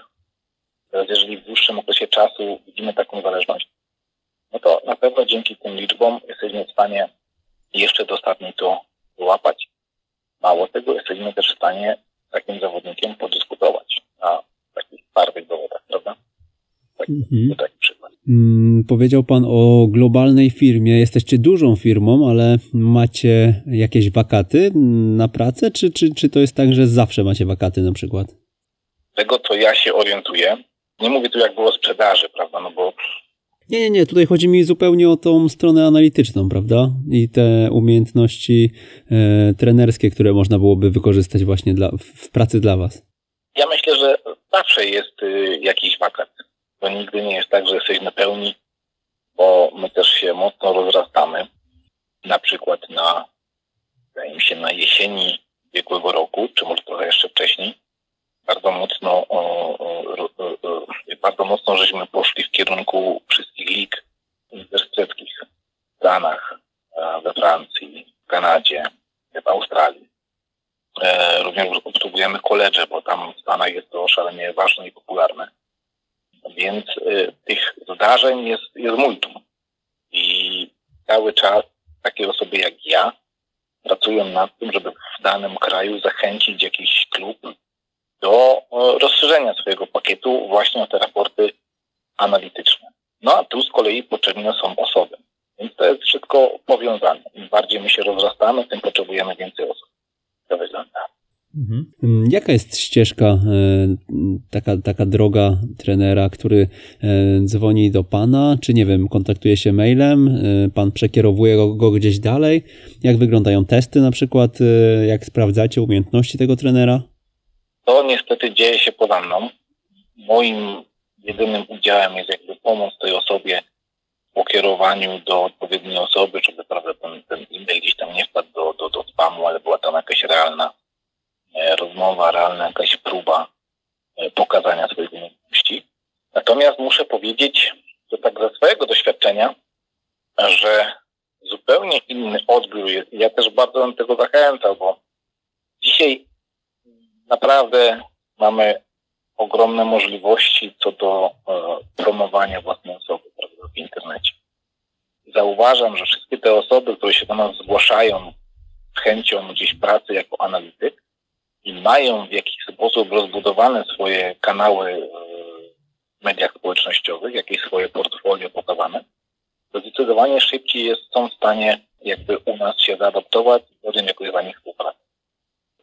Teraz jeżeli w dłuższym okresie czasu widzimy taką zależność, no to na pewno dzięki tym liczbom jesteśmy w stanie jeszcze dostatnio to wyłapać. Mało tego, jesteśmy też w stanie z takim zawodnikiem podyskutować na takich twardych dowodach, prawda? Tak, mhm. taki przykład. Mm, powiedział Pan o globalnej firmie. Jesteście dużą firmą, ale macie jakieś wakaty na pracę, czy, czy, czy to jest tak, że zawsze macie wakaty na przykład? Tego, co ja się orientuję, nie mówię tu jak było sprzedaży, prawda, no bo... Nie, nie, nie, tutaj chodzi mi zupełnie o tą stronę analityczną, prawda? I te umiejętności e, trenerskie, które można byłoby wykorzystać właśnie dla, w pracy dla Was. Ja myślę, że zawsze jest y, jakiś wakat. To nigdy nie jest tak, że jesteś na pełni, bo my też się mocno rozrastamy. Na przykład na, wydaje mi się, na jesieni ubiegłego roku, czy może trochę jeszcze wcześniej, bardzo mocno, o, o, o, bardzo mocno żeśmy poszli w kierunku wszystkich lig uniwersyteckich w Stanach, we Francji, w Kanadzie, w Australii. E, również obsługujemy koledże, bo tam w Stanach jest to szalenie ważne i popularne. Więc e, tych zdarzeń jest, jest multum. I cały czas takie osoby jak ja pracują nad tym, żeby w danym kraju zachęcić jakiś klub do rozszerzenia swojego pakietu właśnie o te raporty analityczne. No a tu z kolei potrzebne są osoby. Więc to jest wszystko powiązane. Im bardziej my się rozrastamy, tym potrzebujemy więcej osób. To wygląda. Mhm. Jaka jest ścieżka, e, taka, taka droga trenera, który e, dzwoni do pana, czy nie wiem, kontaktuje się mailem, e, pan przekierowuje go, go gdzieś dalej? Jak wyglądają testy na przykład? Jak sprawdzacie umiejętności tego trenera? To niestety dzieje się poza mną. Moim jedynym udziałem jest jakby pomoc tej osobie w pokierowaniu do odpowiedniej osoby, żeby prawda, ten, ten e-mail gdzieś tam nie wpadł do, do, do spamu, ale była tam jakaś realna e, rozmowa, realna jakaś próba e, pokazania swoich umiejętności. Natomiast muszę powiedzieć, że tak ze swojego doświadczenia, że zupełnie inny odbiór jest. Ja też bardzo bym tego zachęcał, bo dzisiaj naprawdę mamy ogromne możliwości co do e, promowania własnej osoby prawda, w internecie. Zauważam, że wszystkie te osoby, które się do nas zgłaszają z chęcią gdzieś pracy jako analityk i mają w jakiś sposób rozbudowane swoje kanały e, w mediach społecznościowych, jakieś swoje portfolio pokazane, to zdecydowanie szybciej jest, są w stanie jakby u nas się zaadoptować i podjąć jakoś za nich współpracę.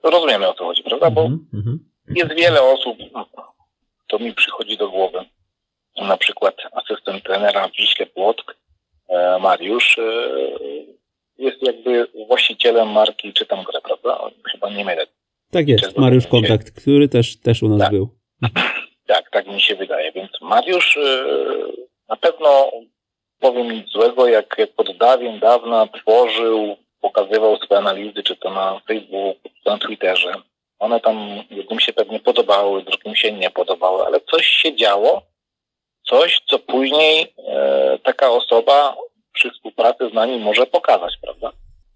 Rozumiemy o co chodzi, prawda? Bo mm -hmm. jest wiele osób, to mi przychodzi do głowy. Na przykład asystent trenera w Wiśle Płock, e, Mariusz, e, jest jakby właścicielem marki Czytam Grę, prawda? Chyba nie mylę. Tak jest, Mariusz Kontakt, który też, też u nas tak. był. Tak, tak mi się wydaje. Więc Mariusz e, na pewno powiem nic złego, jak pod dawien dawna tworzył, pokazywał swoje analizy, czy to na Facebooku, czy na Twitterze, one tam jednym się pewnie podobały, drugim się nie podobały, ale coś się działo, coś, co później e, taka osoba przy współpracy z nami może pokazać, prawda?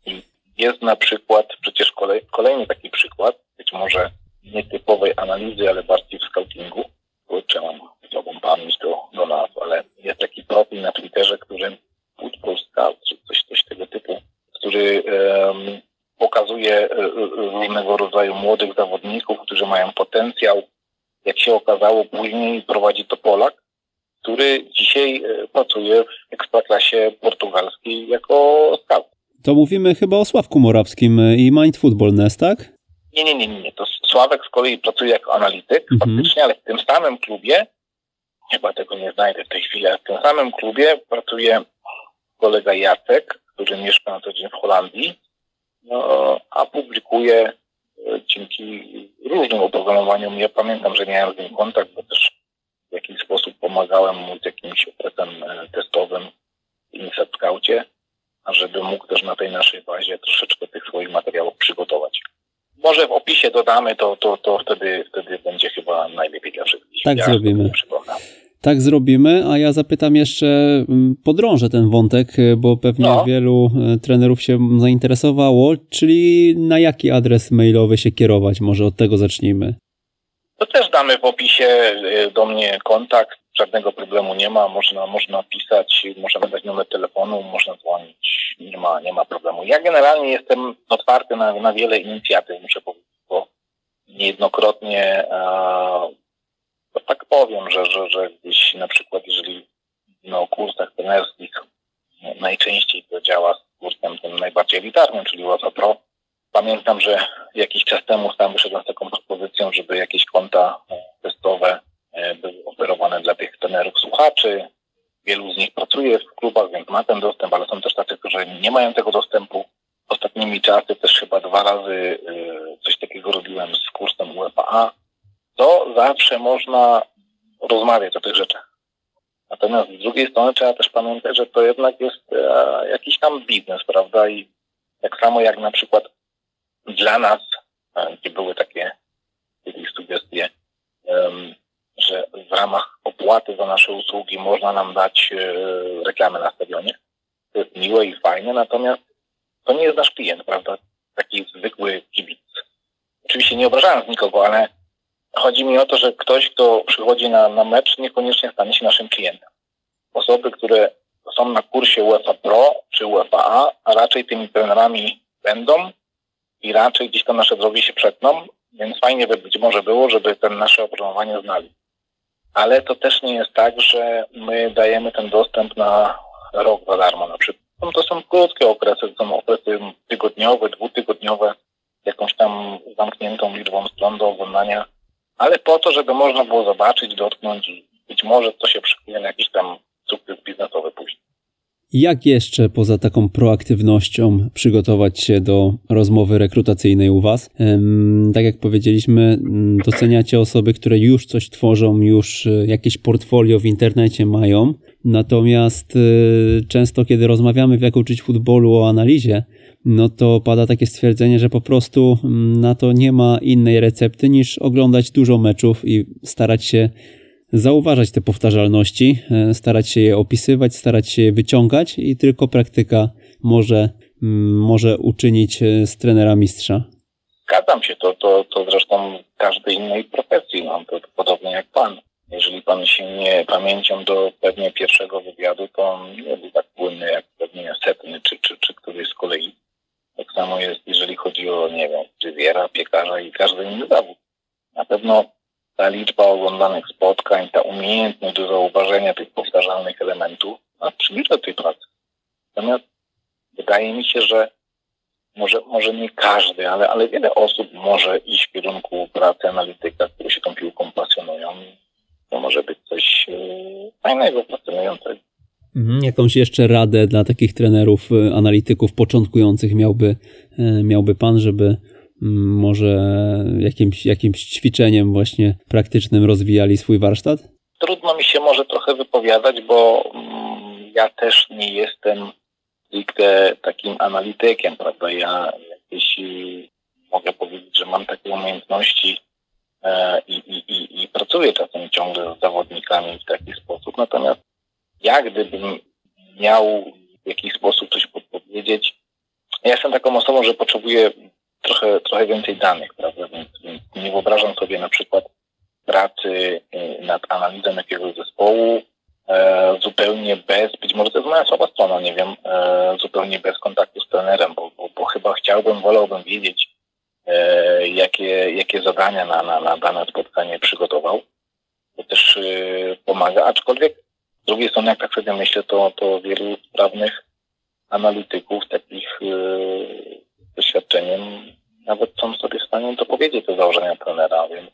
I jest na przykład, przecież kolej, kolejny taki przykład, być może nietypowej analizy, ale bardziej w scoutingu. Kurczę, mam słabą pamięć do, do nas, ale jest taki profil na Twitterze, który Football Scout, czy coś, coś tego typu, który pokazuje e, e, różnego rodzaju młodych zawodników, którzy mają potencjał. Jak się okazało, później prowadzi to Polak, który dzisiaj e, pracuje w ekstraklasie portugalskiej jako scout. To mówimy chyba o Sławku Morawskim i Mind Football Nest, tak? Nie, nie, nie, nie. To Sławek z kolei pracuje jako analityk mhm. faktycznie, ale w tym samym klubie, chyba tego nie znajdę w tej chwili, ale w tym samym klubie pracuje kolega Jacek, który mieszka na co dzień w Holandii no, a publikuje dzięki różnym oprogramowaniom. Ja pamiętam, że miałem z nim kontakt, bo też w jakiś sposób pomagałem mu z jakimś okresem e, testowym w Insert Scoutie, a żeby mógł też na tej naszej bazie troszeczkę tych swoich materiałów przygotować. Może w opisie dodamy, to, to, to wtedy, wtedy będzie chyba najlepiej dla wszystkich. Tak ja zrobimy. Tak zrobimy, a ja zapytam jeszcze, mm, podrążę ten wątek, y, bo pewnie no. wielu y, trenerów się zainteresowało, czyli na jaki adres mailowy się kierować? Może od tego zacznijmy. To też damy w opisie y, do mnie kontakt, żadnego problemu nie ma, można, można pisać, możemy dać numer telefonu, można dzwonić, nie ma, nie ma problemu. Ja generalnie jestem otwarty na, na wiele inicjatyw, muszę powiedzieć, bo niejednokrotnie to tak powiem, że, że, że gdzieś na przykład jeżeli mówimy o kursach trenerskich, najczęściej to działa z kursem tym najbardziej elitarnym, czyli UEFA Pro. Pamiętam, że jakiś czas temu sam wyszedłem z taką propozycją, żeby jakieś konta testowe e, były oferowane dla tych trenerów słuchaczy. Wielu z nich pracuje w klubach, więc ma ten dostęp, ale są też tacy, którzy nie mają tego dostępu. Ostatnimi czasy też chyba dwa razy e, coś takiego robiłem z kursem UEFA to zawsze można rozmawiać o tych rzeczach. Natomiast z drugiej strony trzeba też pamiętać, że to jednak jest e, jakiś tam biznes, prawda? I tak samo jak na przykład dla nas, e, gdzie były takie kiedyś sugestie, e, że w ramach opłaty za nasze usługi można nam dać e, reklamę na stadionie. To jest miłe i fajne, natomiast to nie jest nasz klient, prawda? Taki zwykły kibic. Oczywiście nie obrażając nikogo, ale chodzi mi o to, że ktoś, kto przychodzi na, na mecz, niekoniecznie stanie się naszym klientem. Osoby, które są na kursie UEFA Pro czy UEFA A, a raczej tymi trenerami będą i raczej gdzieś tam nasze drogi się przetną, więc fajnie by być może było, żeby ten nasze oprogramowanie znali. Ale to też nie jest tak, że my dajemy ten dostęp na rok za darmo na przykład. No to są krótkie okresy, to są okresy tygodniowe, dwutygodniowe, jakąś tam zamkniętą liczbą stron do oglądania, ale po to, żeby można było zobaczyć, dotknąć i być może to się przykuje na jakiś tam sukces biznesowy później. Jak jeszcze poza taką proaktywnością przygotować się do rozmowy rekrutacyjnej u Was? Tak jak powiedzieliśmy, doceniacie osoby, które już coś tworzą, już e, jakieś portfolio w internecie mają. Natomiast e, często, kiedy rozmawiamy w jak uczyć futbolu o analizie, no to pada takie stwierdzenie, że po prostu na to nie ma innej recepty niż oglądać dużo meczów i starać się zauważać te powtarzalności, e, starać się je opisywać, starać się je wyciągać i tylko praktyka może, mm, może uczynić e, z trenera mistrza. Zgadzam się, to, to, to zresztą każdej innej profesji, no, to, to podobnie jak pan. Jeżeli pan się nie pamięcią do pewnie pierwszego wywiadu, to on nie był tak płynny jak pewnie setny czy, czy, czy któryś z kolei. Tak samo jest, jeżeli chodzi o, nie wiem, fryzjera, piekarza i każdy inny zawód. Na pewno ta liczba oglądanych spotkań, ta umiejętność do zauważenia tych powtarzalnych elementów no, przybliża tej pracy. Natomiast wydaje mi się, że może, może nie każdy, ale, ale wiele osób może iść w kierunku pracy analityka, które się tą piłką pasjonują. To może być coś e, fajnego, pasjonującego. Mhm, jakąś jeszcze radę dla takich trenerów, e, analityków początkujących miałby, e, miałby Pan, żeby może jakimś, jakimś ćwiczeniem właśnie praktycznym rozwijali swój warsztat? Trudno mi się może trochę wypowiadać, bo mm, ja też nie jestem stricte takim analitykiem, prawda? Ja jeśli mogę powiedzieć, że mam takie umiejętności e, i, i, i, i pracuję czasem ciągle z zawodnikami w taki sposób, natomiast ja gdybym miał w jakiś sposób coś podpowiedzieć, ja jestem taką osobą, że potrzebuję trochę, trochę więcej danych, prawda? Więc, więc nie wyobrażam sobie na przykład pracy y, nad analizą jakiegoś zespołu e, zupełnie bez, być może to jest moja słaba strona, nie wiem, e, zupełnie bez kontaktu z trenerem, bo, bo, bo chyba chciałbym, wolałbym wiedzieć, e, jakie, jakie zadania na, na, na dane spotkanie przygotował. To też y, pomaga, aczkolwiek z drugiej strony, jak tak sobie myślę, to, to wielu sprawnych analityków, takich y, doświadczeniem nawet są sobie w stanie dopowiedzieć te założenia trenera, więc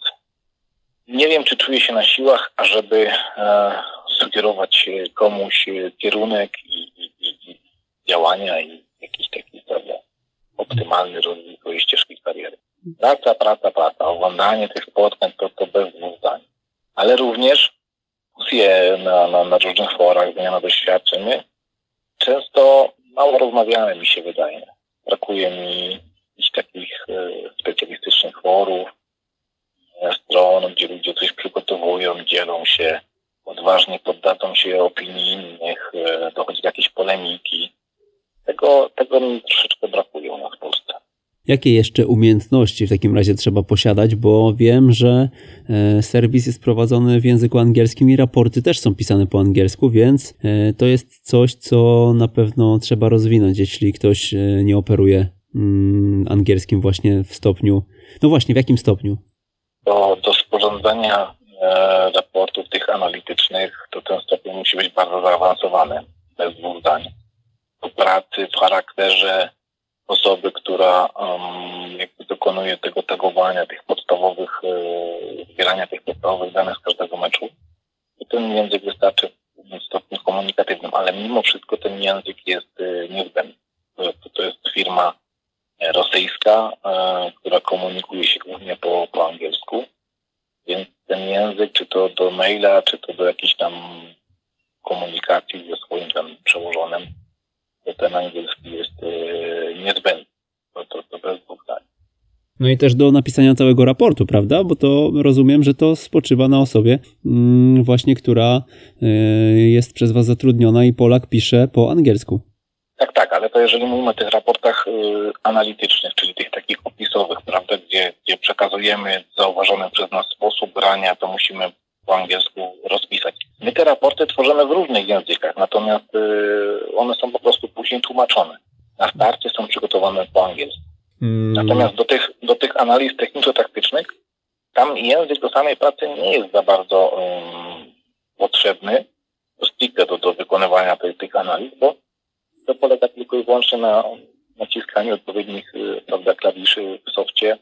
nie wiem, czy czuję się na siłach, ażeby e, sugerować komuś kierunek i, i, i, działania i jakiś taki optymalny rozwój swojej ścieżki kariery. Praca, praca, praca. Oglądanie tych spotkań to, to bez dwóch zdań. Ale również dyskusje na, na, na różnych forach, zmiana doświadczeń. często mało rozmawiamy, mi się wydaje. Brakuje mi jakichś takich e, specjalistycznych forów, e, stron, gdzie ludzie coś przygotowują, dzielą się, odważnie poddadzą się opinii innych, e, dochodzi do jakiejś polemiki. Tego, tego mi troszeczkę brakuje u nas w Polsce. Jakie jeszcze umiejętności w takim razie trzeba posiadać, bo wiem, że serwis jest prowadzony w języku angielskim i raporty też są pisane po angielsku, więc to jest coś, co na pewno trzeba rozwinąć, jeśli ktoś nie operuje mm, angielskim właśnie w stopniu. No właśnie, w jakim stopniu? Do, do sporządzania e, raportów tych analitycznych to ten stopień musi być bardzo zaawansowany, bez dwóch zdań. Do pracy w charakterze osoby, która um, dokonuje tego tagowania, tych podstawowych, e, zbierania tych podstawowych danych z każdego meczu. I ten język wystarczy w stopniu komunikatywnym, ale mimo wszystko ten język jest e, niezbędny. To, to jest firma rosyjska, e, która komunikuje się głównie po, po angielsku, więc język, czy to do maila, czy to do jakiejś tam komunikacji ze swoim tam przełożonym, ten angielski jest yy, niezbędny. To, to, to bez dwóch zdań. No i też do napisania całego raportu, prawda? Bo to rozumiem, że to spoczywa na osobie mm, właśnie, która y, jest przez Was zatrudniona i Polak pisze po angielsku. Tak, tak, ale to jeżeli mówimy o tych raportach y, analitycznych, czyli tych takich opisowych, prawda, gdzie, gdzie przekazujemy zauważony przez nas sposób grania, to musimy po angielsku rozpisać. My te raporty tworzymy w różnych językach, natomiast y, one są po prostu później tłumaczone. Na starcie są przygotowane po angielsku. Mm. Natomiast do tych, do tych analiz techniczno-taktycznych, tam język do samej pracy nie jest za bardzo um, potrzebny, stricte do, do wykonywania tej, tych analiz, bo to polega tylko i wyłącznie na naciskaniu odpowiednich y, prawda, klawiszy w softie,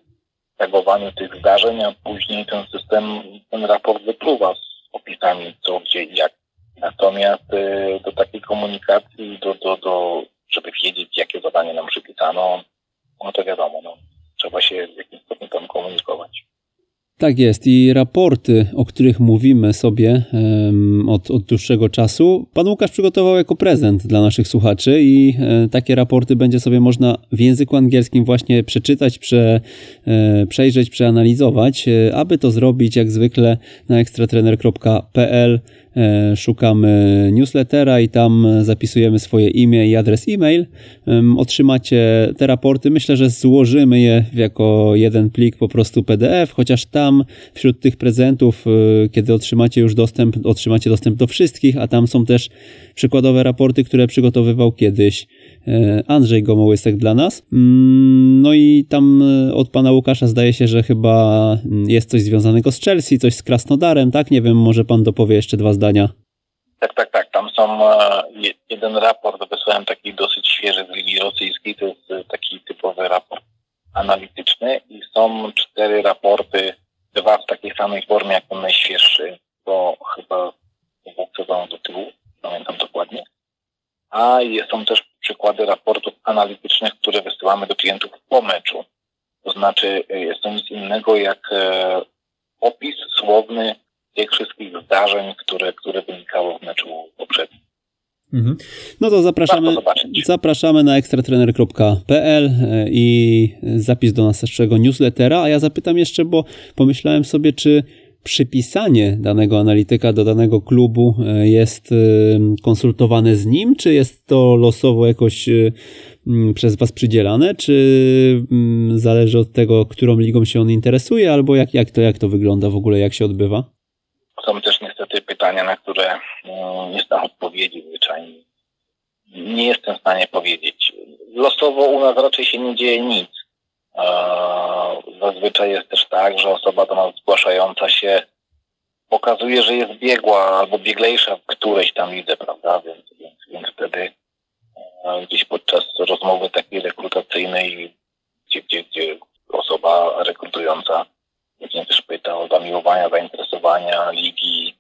tagowaniu tych zdarzeń, a później ten system, ten raport wypluwa z opisami co, gdzie i jak. Natomiast y, do takiej komunikacji, do, do, do, żeby wiedzieć, jakie zadanie nam przypisano, no to wiadomo, no, trzeba się w jakimś stopniu tam komunikować. Tak jest i raporty, o których mówimy sobie od, od dłuższego czasu, pan Łukasz przygotował jako prezent dla naszych słuchaczy i e, takie raporty będzie sobie można w języku angielskim właśnie przeczytać, prze, e, przejrzeć, przeanalizować. E, aby to zrobić, jak zwykle na ekstratrener.pl szukamy newslettera i tam zapisujemy swoje imię i adres e-mail. Otrzymacie te raporty. Myślę, że złożymy je jako jeden plik po prostu PDF, chociaż tam wśród tych prezentów, e, kiedy otrzymacie już dostęp, otrzymacie dostęp do wszystkich, a tam są też przykładowe raporty, które przygotowywał kiedyś e, Andrzej Gomołysek dla nas. Mm, no i tam od pana Łukasza zdaje się, że chyba jest coś związanego z Chelsea, coś z Krasnodarem, tak? Nie wiem, może pan dopowie jeszcze dwa zdania. Tak, tak, tak. Tam są e, jeden raport, wysłałem taki dosyć świeży z Ligi Rosyjskiej, to jest e, taki typowy raport analityczny i są cztery raporty, dwa w takiej samej formie jak ten najświeższy, bo chyba dwóch do tyłu, pamiętam dokładnie. A są też przykłady raportów analitycznych, które wysyłamy do klientów po meczu. To znaczy e, jest to nic innego jak opis słowny tych wszystkich zdarzeń, które, które wynikały w meczu poprzednim. Mhm. No to zapraszamy, zapraszamy na ekstratrener.pl e, i zapis do naszego newslettera. A ja zapytam jeszcze, bo pomyślałem sobie, czy przypisanie danego analityka do danego klubu e, jest e, konsultowane z nim, czy jest to losowo jakoś przez Was przydzielane, czy zależy od tego, którą ligą się on interesuje, albo jak, jak, to, jak to wygląda w ogóle, jak się odbywa? Są też niestety pytania, na które nie znam odpowiedzi zwyczajnie. Nie jestem w stanie powiedzieć. Losowo u nas raczej się nie dzieje nic. Zazwyczaj jest też tak, że osoba do nas zgłaszająca się pokazuje, że jest biegła albo bieglejsza w którejś tam lidze, prawda? Więc, więc, więc wtedy gdzieś podczas rozmowy takiej rekrutacyjnej, gdzie, gdzie, gdzie osoba rekrutująca Później też pyta o zamiłowania, zainteresowania ligi,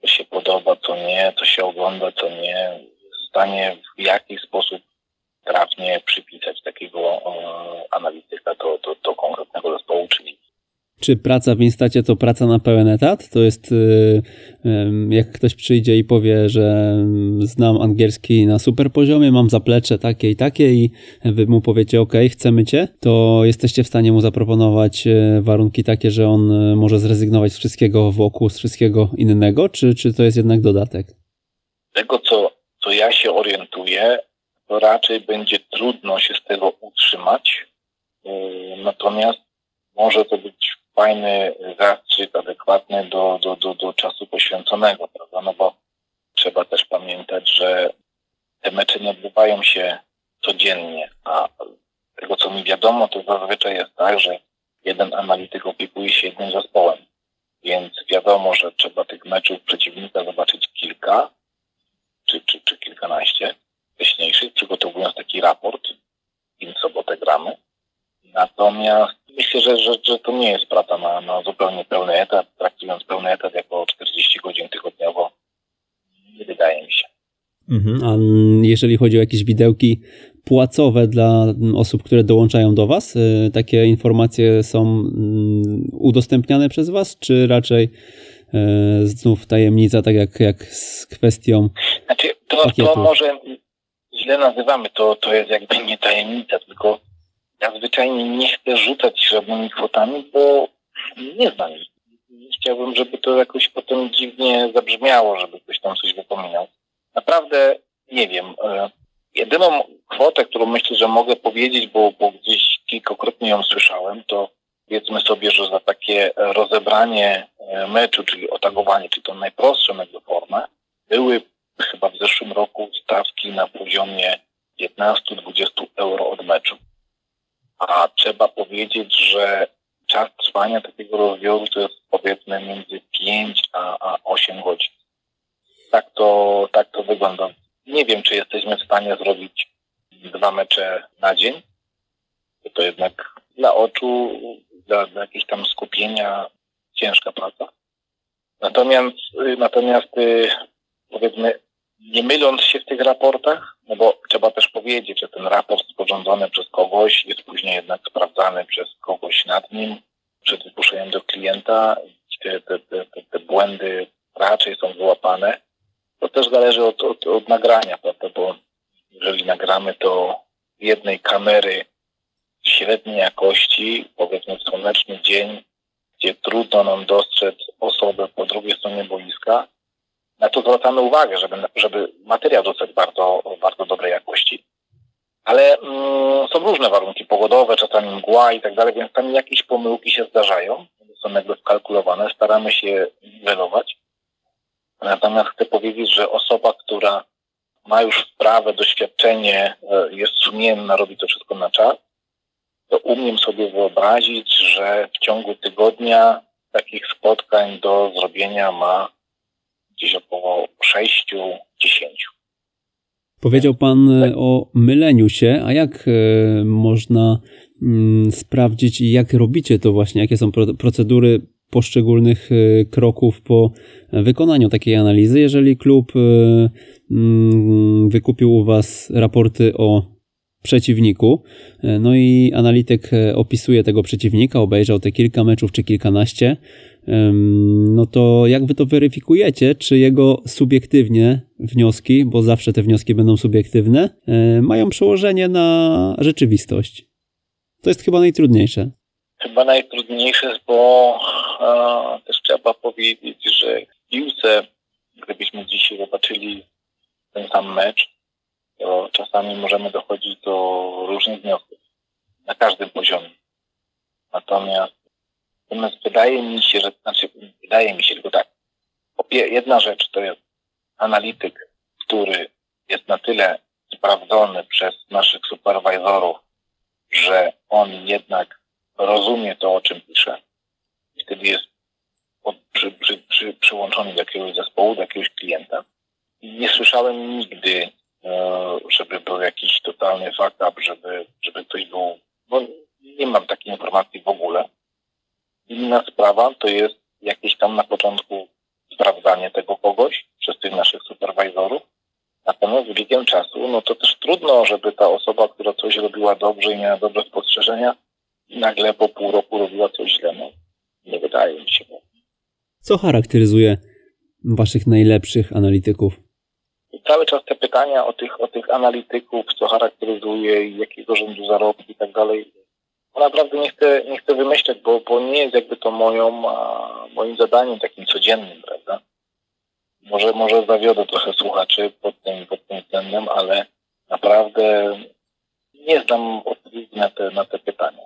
co się podoba, co nie, co się ogląda, co nie. W stanie w jaki sposób trafnie przypisać takiego e, analityka do, do, do konkretnego zespołu czy ligi. Czy praca w Instacie to praca na pełen etat? To jest y, jak ktoś przyjdzie i powie, że znam angielski na super poziomie, mam zaplecze takie i takie i wy mu powiecie ok, chcemy cię, to jesteście w stanie mu zaproponować e, warunki takie, że on e, może zrezygnować z wszystkiego wokół, z wszystkiego innego, czy, czy to jest jednak dodatek? Tego, co, co ja się orientuję, to raczej będzie trudno się z tego utrzymać. Natomiast może to być fajny zastrzyk adekwatny do, do, do, do czasu poświęconego, prawda? No bo trzeba też pamiętać, że te mecze nie odbywają się codziennie, a tego co mi wiadomo, to zazwyczaj jest tak, że jeden analityk opiekuje się jednym zespołem. Więc wiadomo, że trzeba tych meczów przeciwnika zobaczyć kilka, czy, czy, czy kilkanaście wcześniejszych, przygotowując taki raport, im sobotę gramy. Natomiast myślę, że, że, że to nie jest praca na, na zupełnie pełny etat, traktując pełny etat jako 40 godzin tygodniowo. Nie wydaje mi się. Mhm. A jeżeli chodzi o jakieś widełki płacowe dla osób, które dołączają do Was, y, takie informacje są mm, udostępniane przez Was, czy raczej znów tajemnica, tak jak, jak z kwestią Znaczy, to, to może źle nazywamy, to, to jest jakby nie tajemnica, tylko ja zwyczajnie nie chcę rzucać żadnymi kwotami, bo nie znam ich. Chciałbym, żeby to jakoś potem dziwnie zabrzmiało, żeby ktoś tam coś wypominał. Naprawdę nie wiem. E, jedyną kwotę, którą myślę, że mogę powiedzieć, bo, bo gdzieś kilkakrotnie ją słyszałem, to powiedzmy sobie, że za takie rozebranie e, meczu, czyli otagowanie, czyli tą najprostszą jakby formę, były chyba w zeszłym roku stawki na poziomie 15-20 euro od meczu. A trzeba powiedzieć, że czas trwania takiego rozbioru to jest powiedzmy między 5 a, a 8 godzin. Tak to, tak to wygląda. Nie wiem, czy jesteśmy w stanie zrobić dwa mecze na dzień. To jednak dla oczu, dla, dla jakiegoś tam skupienia ciężka praca. Natomiast, natomiast y, powiedzmy, nie myląc się w tych raportach, no bo trzeba też powiedzieć, że ten raport sporządzony przez kogoś jest później jednak sprawdzany przez kogoś nad nim, przed wypuszczeniem do klienta. Te, te, te, te błędy raczej są wyłapane. To też zależy od, od, od nagrania, prawda? Bo jeżeli nagramy to jednej kamery średniej jakości, powiedzmy w słoneczny dzień, gdzie trudno nam dostrzec osobę po drugiej stronie boiska, na to zwracamy uwagę, żeby, żeby materiał dostać bardzo, bardzo dobrej jakości. Ale mm, są różne warunki pogodowe, czasami mgła i tak dalej, więc tam jakieś pomyłki się zdarzają, są jakby wkalkulowane, staramy się niwelować. Natomiast chcę powiedzieć, że osoba, która ma już sprawę, doświadczenie, e, jest sumienna, robi to wszystko na czas, to umiem sobie wyobrazić, że w ciągu tygodnia takich spotkań do zrobienia ma gdzieś około 6-10. Powiedział Pan e, o myleniu się, a jak e, można mm, sprawdzić i jak robicie to właśnie, jakie są procedury poszczególnych e, kroków po wykonaniu takiej analizy, jeżeli klub mm, wykupił u Was raporty o przeciwniku. No i analityk opisuje tego przeciwnika, obejrzał te kilka meczów czy kilkanaście no to jak wy to weryfikujecie, czy jego subiektywnie wnioski, bo zawsze te wnioski będą subiektywne, e, mają przełożenie na rzeczywistość? To jest chyba najtrudniejsze. Chyba najtrudniejsze, bo a, też trzeba powiedzieć, że w piłce, gdybyśmy dzisiaj zobaczyli ten sam mecz, to czasami możemy dochodzić do różnych wniosków na każdym poziomie. Natomiast Natomiast wydaje mi się, że, znaczy, wydaje mi się tylko tak. Jedna rzecz to jest analityk, który jest na tyle sprawdzony przez naszych superwizorów, że on jednak rozumie to, o czym pisze. I wtedy jest przy, przy, przy, przyłączony do jakiegoś zespołu, do jakiegoś klienta. Nie słyszałem nigdy, żeby był jakiś totalny fuck up, żeby, żeby ktoś był, bo nie mam takiej informacji w ogóle. Inna sprawa to jest jakieś tam na początku sprawdzanie tego kogoś przez tych naszych superwizorów. Natomiast z biegiem czasu, no to też trudno, żeby ta osoba, która coś robiła dobrze i miała dobre spostrzeżenia, nagle po pół roku robiła coś źle. No, nie wydaje mi się. Co charakteryzuje waszych najlepszych analityków? I cały czas te pytania o tych, o tych analityków, co charakteryzuje, jakiego rzędu zarobki i tak dalej, naprawdę nie chcę, nie chcę wymyślać, bo, bo nie jest jakby to moją, a, moim zadaniem takim codziennym, prawda? Może, może zawiodę trochę słuchaczy pod tym, pod tym względem, ale naprawdę nie znam odpowiedzi na te, na te pytania.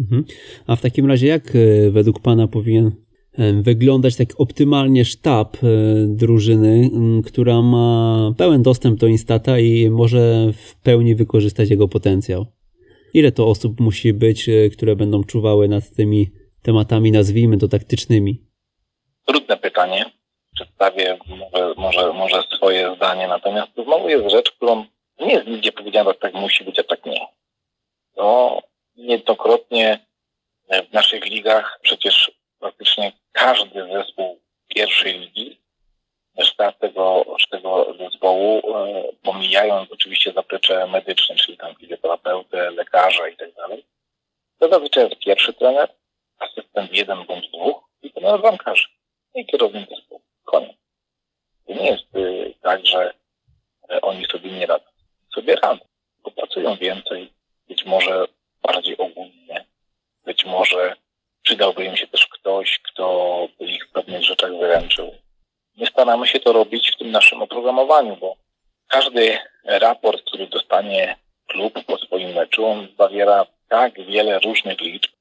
Mhm. A w takim razie jak e, według Pana powinien wyglądać tak optymalnie sztab e, drużyny, która ma pełen dostęp do Instata i może w pełni wykorzystać jego potencjał? Ile to osób musi być, e, które będą czuwały nad tymi tematami, nazwijmy to taktycznymi? Trudne pytanie. Przedstawię może, może, może swoje zdanie, natomiast to znowu jest rzecz, którą nie jest nigdzie powiedziane, że tak musi być, a tak nie. No, niejednokrotnie w naszych ligach przecież praktycznie każdy zespół pierwszej ligi sztab tego, tego zespołu, e, pomijając oczywiście zaplecze medyczne, czyli tam fizjoterapeutę, lekarza i tak dalej, to zazwyczaj jest pierwszy trener, asystent jeden bądź dwóch i trener bramkarzy. I kierownik zespołu. Koniec. To nie jest y, tak, że y, oni sobie nie radzą. Sobie radzą, bo pracują więcej, być może bardziej ogólnie, być może przydałby im się też ktoś, kto by ich w pewnych rzeczach wyręczył. My staramy się to robić w tym naszym oprogramowaniu, bo każdy raport, który dostanie klub po swoim meczu, on zawiera tak wiele różnych liczb,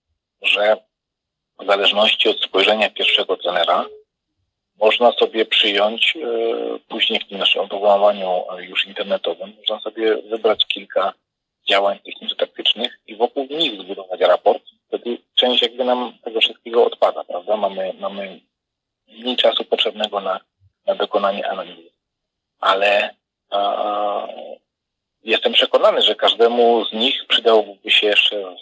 że w zależności od spojrzenia pierwszego trenera można sobie przyjąć e, później w tym naszym oprogramowaniu już internetowym, można sobie wybrać kilka działań techniczno-taktycznych i wokół nich zbudować raport. Wtedy część jakby nam tego wszystkiego odpada, prawda? Mamy, mamy mniej czasu potrzebnego na, na dokonanie analizy. Ale a, jestem przekonany, że każdemu z nich przydałby się jeszcze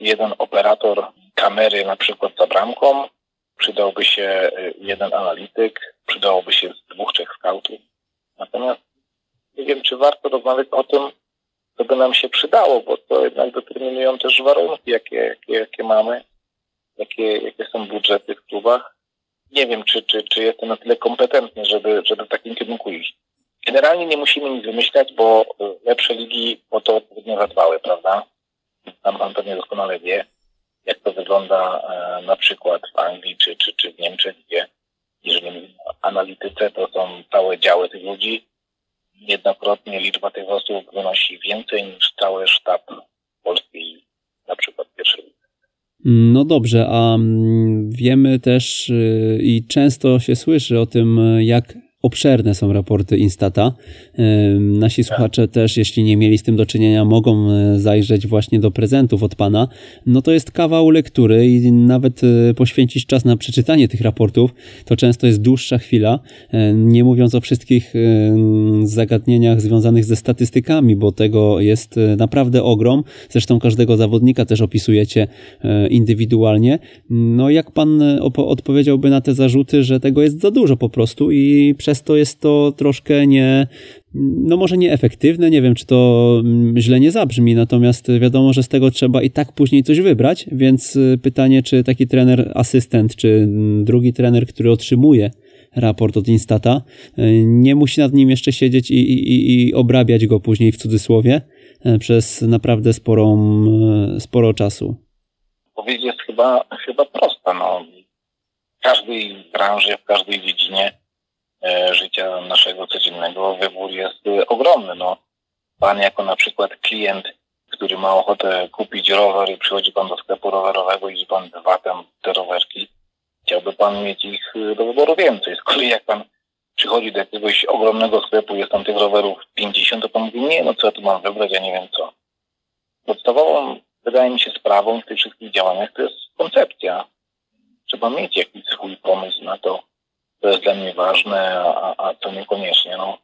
jeden operator kamery na przykład za bramką, przydałby się y, jeden analityk, przydałoby się dwóch, trzech skautów. Natomiast nie wiem, czy warto rozmawiać o tym, co by nam się przydało, bo to jednak determinują też warunki, jakie, jakie, jakie mamy, jakie, jakie są budżety w klubach. Nie wiem, czy, czy, czy jestem na tyle kompetentny, żeby, żeby w takim kierunku iść. Generalnie nie musimy nic wymyślać, bo lepsze ligi o to odpowiednio zadbały, prawda? Tam pan pewnie doskonale wie, jak to wygląda e, na przykład w Anglii czy, czy, czy w Niemczech, gdzie jeżeli mówimy o analityce, to są całe działy tych ludzi. Niejednokrotnie liczba tych osób wynosi więcej niż cały sztab polskiej, na przykład pierwszej no dobrze, a mm, wiemy też y, i często się słyszy o tym, jak obszerne są raporty Instata. Nasi słuchacze też, jeśli nie mieli z tym do czynienia, mogą e, zajrzeć właśnie do prezentów od Pana. No to jest kawał lektury i nawet e, poświęcić czas na przeczytanie tych raportów, to często jest dłuższa chwila, e, nie mówiąc o wszystkich zagadnieniach związanych ze statystykami, bo tego jest naprawdę ogrom. Zresztą każdego zawodnika też opisujecie indywidualnie. No jak Pan odpowiedziałby na te zarzuty, że tego jest za dużo po prostu i przez to jest to troszkę nie, no może nieefektywne, nie wiem czy to mm, źle nie zabrzmi, natomiast wiadomo, że z tego trzeba i tak później coś wybrać, więc y, pytanie, czy taki trener asystent, czy mm, drugi trener, który otrzymuje raport od Instata, y, nie musi nad nim jeszcze siedzieć i, i, i obrabiać go później w cudzysłowie y, przez naprawdę sporą, sporo czasu. Odpowiedź jest chyba, chyba prosta. No. W każdej branży, w każdej dziedzinie życia naszego codziennego wybór jest e, ogromny. No, pan jako na przykład klient, który ma ochotę kupić rower i przychodzi pan do sklepu rowerowego i widzi pan dwa te rowerki, chciałby pan mieć ich e, do wyboru więcej. Z kolei jak pan przychodzi do jakiegoś ogromnego sklepu, jest tam tych rowerów 50, to pan mówi, nie, no co ja tu mam wybrać, ja nie wiem co. Podstawową, wydaje mi się, sprawą w tych wszystkich działaniach to jest koncepcja. Trzeba mieć jakiś swój pomysł na to, to jest dla mnie ważne, a, a to niekoniecznie. No.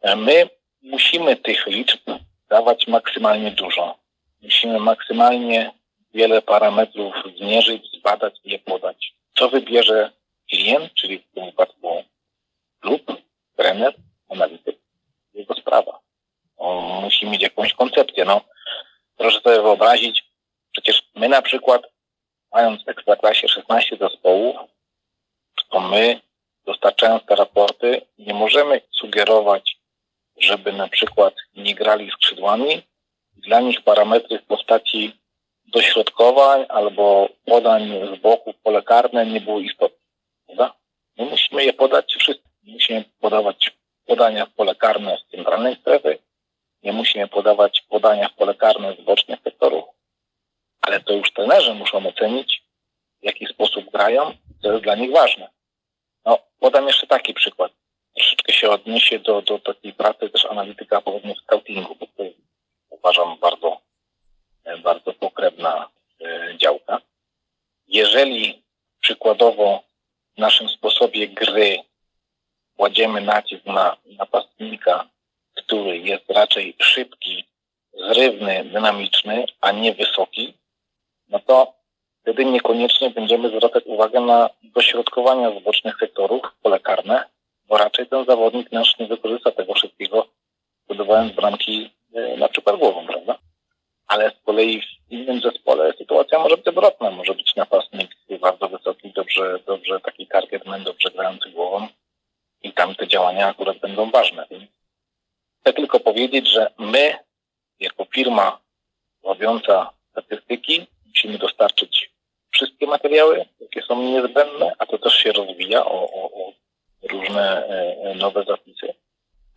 E, my musimy tych liczb dawać maksymalnie dużo. Musimy maksymalnie wiele parametrów zmierzyć, zbadać i je podać. Co wybierze klient, czyli w tym wypadku klub, trener, analityk, jego sprawa. On musi mieć jakąś koncepcję. No, proszę sobie wyobrazić, przecież my na przykład, mając w Ekstraklasie 16 zespołów, to my, dostarczając te raporty, nie możemy sugerować, żeby na przykład nie grali skrzydłami. Dla nich parametry w postaci dośrodkowań albo podań z boku pole karne nie były istotne. Prawda? My musimy je podać wszystkie. Musimy podawać podania w pole karne z centralnej strefy, nie musimy podawać podania w pole karne z bocznych sektorów, ale to już trenerzy muszą ocenić, w jaki sposób grają, co jest dla nich ważne. No, podam jeszcze taki przykład. Troszeczkę się odniesie do, do takiej pracy też analityka pochodnie scoutingu, bo to uważam bardzo, e, bardzo pokrewna e, działka. Jeżeli przykładowo w naszym sposobie gry kładziemy nacisk na napastnika, który jest raczej szybki, zrywny, dynamiczny, a nie wysoki, no to wtedy niekoniecznie będziemy zwracać uwagę na dośrodkowania z bocznych sektorów, pole karne, bo raczej ten zawodnik nasz nie wykorzysta tego wszystkiego, budowając bramki e, na przykład głową, prawda? Ale z kolei w innym zespole sytuacja może być odwrotna. Może być napastnik bardzo wysoki, dobrze, dobrze, taki target man dobrze grający głową i tam te działania akurat będą ważne. Chcę tylko powiedzieć, że my, jako firma robiąca statystyki, musimy dostarczyć wszystkie materiały, jakie są niezbędne, a to też się rozwija o, o, o różne e, nowe zapisy.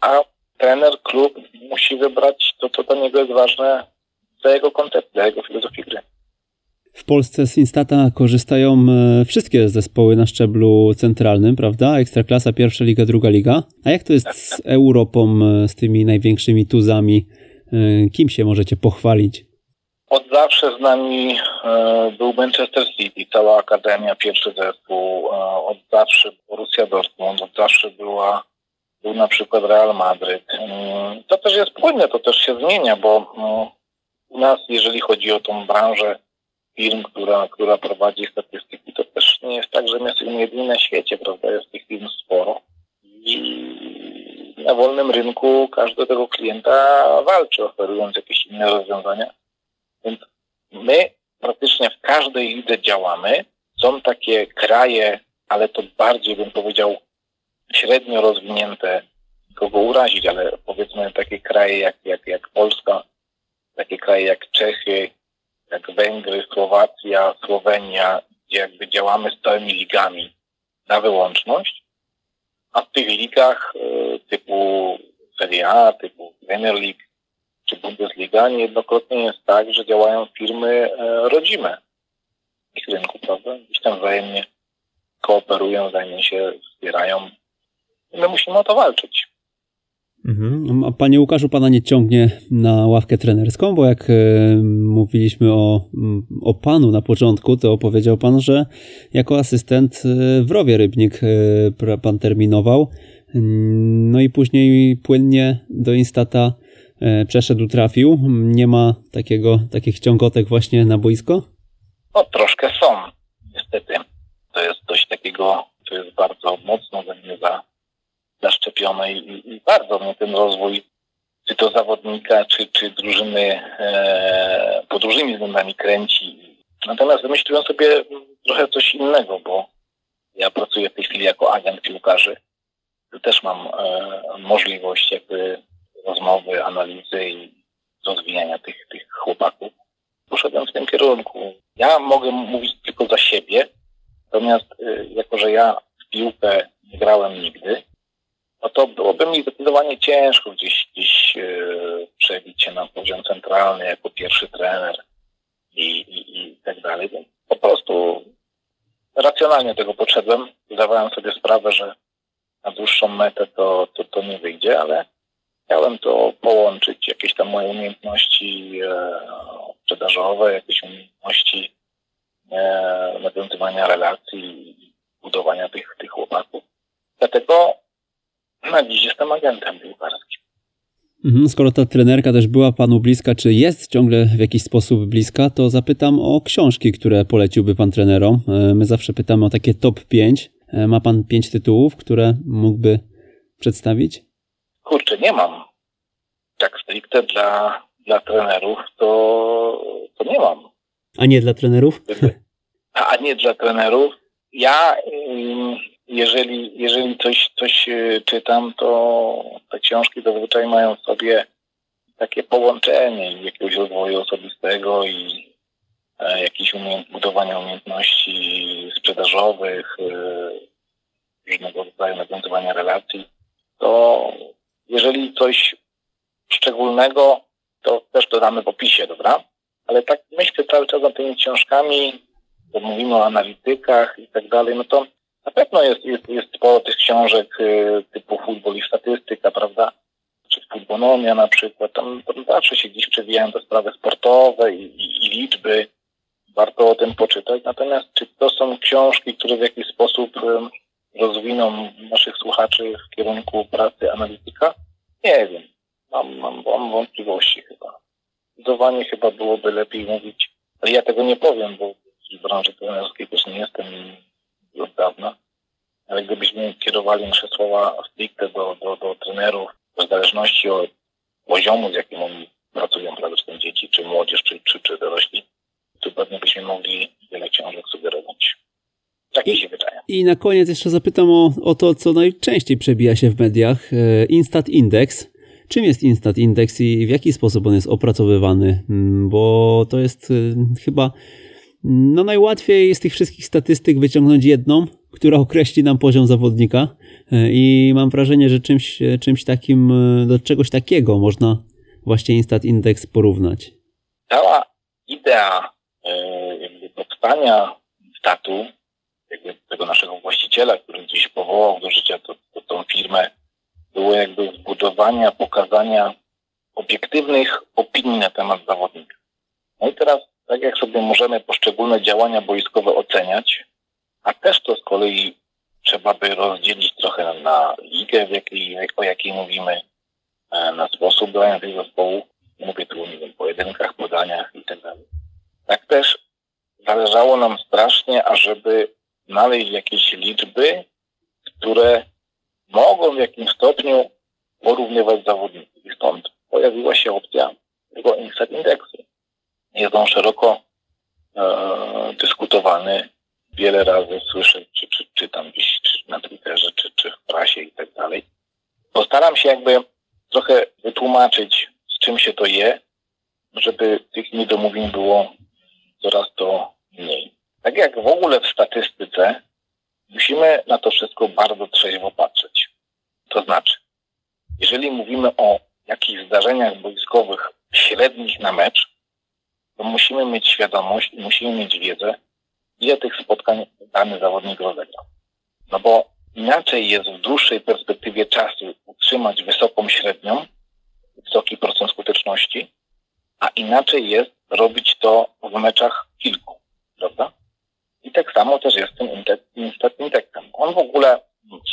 A trener, klub musi wybrać to, co dla niego jest ważne dla jego konceptu, dla jego filozofii gry. W Polsce z Instata korzystają e, wszystkie zespoły na szczeblu centralnym, prawda? Ekstraklasa, pierwsza liga, druga liga. A jak to jest z Europą, e, z tymi największymi tuzami? E, kim się możecie pochwalić? Od zawsze z nami był Manchester City, cała akademia, pierwszy zespół. Od zawsze Borussia Dortmund, od zawsze była, był na przykład Real Madryt. To też jest płynne, to też się zmienia, bo u nas, jeżeli chodzi o tą branżę firm, która, która prowadzi statystyki, to też nie jest tak, że my jesteśmy jedyni na świecie, prawda? Jest tych firm sporo. I na wolnym rynku każdy tego klienta walczy, oferując jakieś inne rozwiązania. Więc my praktycznie w każdej lidze działamy. Są takie kraje, ale to bardziej bym powiedział średnio rozwinięte, kogo urazić, ale powiedzmy takie kraje jak, jak, jak Polska, takie kraje jak Czechy, jak Węgry, Słowacja, Słowenia, gdzie jakby działamy z całymi ligami na wyłączność, a w tych ligach e, typu Serie A, typu Premier League czy Bundesliga niejednokrotnie jest tak, że działają firmy e, rodzime ich rynku, prawda? Gdzieś tam wzajemnie kooperują, wzajemnie się wspierają. My musimy o to walczyć. Mhm. A panie Łukaszu, pana nie ciągnie na ławkę trenerską, bo jak e, mówiliśmy o, o panu na początku, to powiedział pan, że jako asystent e, w Rowie Rybnik pan terminował. No i później płynnie do Instata przeszedł, trafił. Nie ma takiego, takich ciągotek właśnie na boisko? No troszkę są, niestety. To jest coś takiego, co jest bardzo mocno we mnie za zaszczepione i, i bardzo mnie ten rozwój, czy to zawodnika, czy, czy drużyny e, pod różnymi względami kręci. Natomiast wymyśliłem sobie trochę coś innego, bo ja pracuję w tej chwili jako agent piłkarzy. Też mam e, możliwość jakby rozmowy, analizy i rozwijania tych, tych chłopaków. Poszedłem w tym kierunku. Ja mogę mówić tylko za siebie, natomiast e, jako, że ja w piłkę nie grałem nigdy, no to byłoby mi zdecydowanie ciężko gdzieś, gdzieś yy, przebić się na poziom centralny jako pierwszy trener i, i, i tak dalej. Więc po prostu racjonalnie tego podszedłem. Zdawałem sobie sprawę, że na dłuższą metę to, to, to nie wyjdzie, ale chciałem to połączyć, jakieś tam moje umiejętności e, sprzedażowe, jakieś umiejętności e, nawiązywania relacji, budowania tych, tych chłopaków. Dlatego na dziś jestem agentem piłkarskim. Mhm, skoro ta trenerka też była panu bliska, czy jest ciągle w jakiś sposób bliska, to zapytam o książki, które poleciłby pan trenerom. E, my zawsze pytamy o takie top 5. E, ma pan pięć tytułów, które mógłby przedstawić? Kurczę, nie mam. Tak stricte dla, dla trenerów to, to nie mam. A nie dla trenerów? A nie dla trenerów. Ja jeżeli, jeżeli coś, coś e, czytam, to te książki zazwyczaj mają w sobie takie połączenie jakiegoś rozwoju osobistego i e, jakichś umiejęt, budowania umiejętności sprzedażowych, e, różnego rodzaju nawiązywania relacji, to jeżeli coś szczególnego, to też dodamy w opisie, dobra? Ale tak myślę cały czas nad tymi książkami, bo mówimy o analitykach i tak dalej, no to na pewno jest, jest, jest sporo tych książek y, typu futbol i statystyka, prawda? Czy futbonomia na przykład. Tam, tam zawsze się gdzieś przewijają te sprawy sportowe i, i, i liczby. Warto o tym poczytać. Natomiast czy to są książki, które w jakiś sposób rozwiną naszych słuchaczy w kierunku pracy analityka? Nie wiem. Mam, mam, mam wątpliwości chyba. Zdecydowanie chyba byłoby lepiej mówić, ale ja tego nie powiem, bo w branży trenerskiej też nie jestem od dawna. Ale gdybyśmy kierowali nasze słowa stricte do, do, do trenerów, w zależności od poziomu, z jakim oni pracują, prawda, z tym dzieci, czy młodzież, czy, czy, czy dorośli, to pewnie byśmy mogli wiele książek sugerować. Tak mi się wydaje. I na koniec jeszcze zapytam o, o to, co najczęściej przebija się w mediach. E, Instat Index. Czym jest Instat Index i w jaki sposób on jest opracowywany? Mm, bo to jest e, chyba no najłatwiej z tych wszystkich statystyk wyciągnąć jedną, która określi nam poziom zawodnika e, i mam wrażenie, że czymś, czymś takim, do czegoś takiego można właśnie Instat Index porównać. Cała idea jakby powstania statu jakby tego naszego właściciela, który gdzieś powołał do życia to, to, tą firmę, było jakby zbudowania, pokazania obiektywnych opinii na temat zawodnika. No i teraz, tak jak sobie możemy poszczególne działania boiskowe oceniać, a też to z kolei trzeba by rozdzielić trochę na ligę, w jakiej, o jakiej mówimy, e, na sposób grania tych zespołów. Mówię tu nie wiem, pojedynkach, podaniach i tak. Tak też zależało nam strasznie, ażeby znaleźć jakieś liczby, które mogą w jakimś stopniu porównywać zawodników. I stąd pojawiła się opcja tego Instat Indexu. Jest on szeroko e, dyskutowany. Wiele razy słyszę, czy, czy czytam gdzieś czy na Twitterze, czy, czy w prasie i tak dalej. Postaram się jakby trochę wytłumaczyć, z czym się to je, żeby tych niedomówień było coraz to mniej. Tak jak w ogóle w statystyce, musimy na to wszystko bardzo trzeźwo patrzeć. To znaczy, jeżeli mówimy o jakichś zdarzeniach boiskowych średnich na mecz, to musimy mieć świadomość i musimy mieć wiedzę, ile tych spotkań dany zawodnik rozegrał. No bo inaczej jest w dłuższej perspektywie czasu utrzymać wysoką średnią, wysoki procent skuteczności, a inaczej jest robić to w meczach kilku, prawda? Tak samo też jest tym indexem. On w ogóle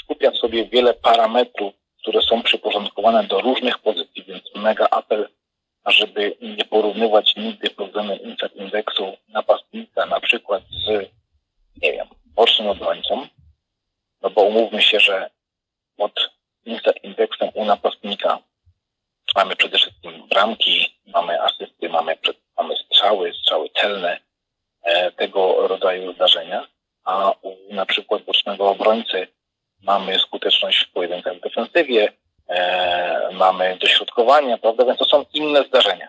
skupia w sobie wiele parametrów, które są przyporządkowane do różnych pozycji, więc mega apel, ażeby nie porównywać nigdy problemu instant indeksu napastnika na przykład z, nie wiem, bocznym obrońcą, no bo umówmy się, że pod instant indeksem u napastnika mamy przede wszystkim bramki, mamy asysty, mamy, mamy strzały, strzały celne, tego rodzaju zdarzenia, a u na przykład bocznego obrońcy mamy skuteczność w pojedynkach w defensywie, e, mamy dośrodkowania, prawda? Więc to są inne zdarzenia.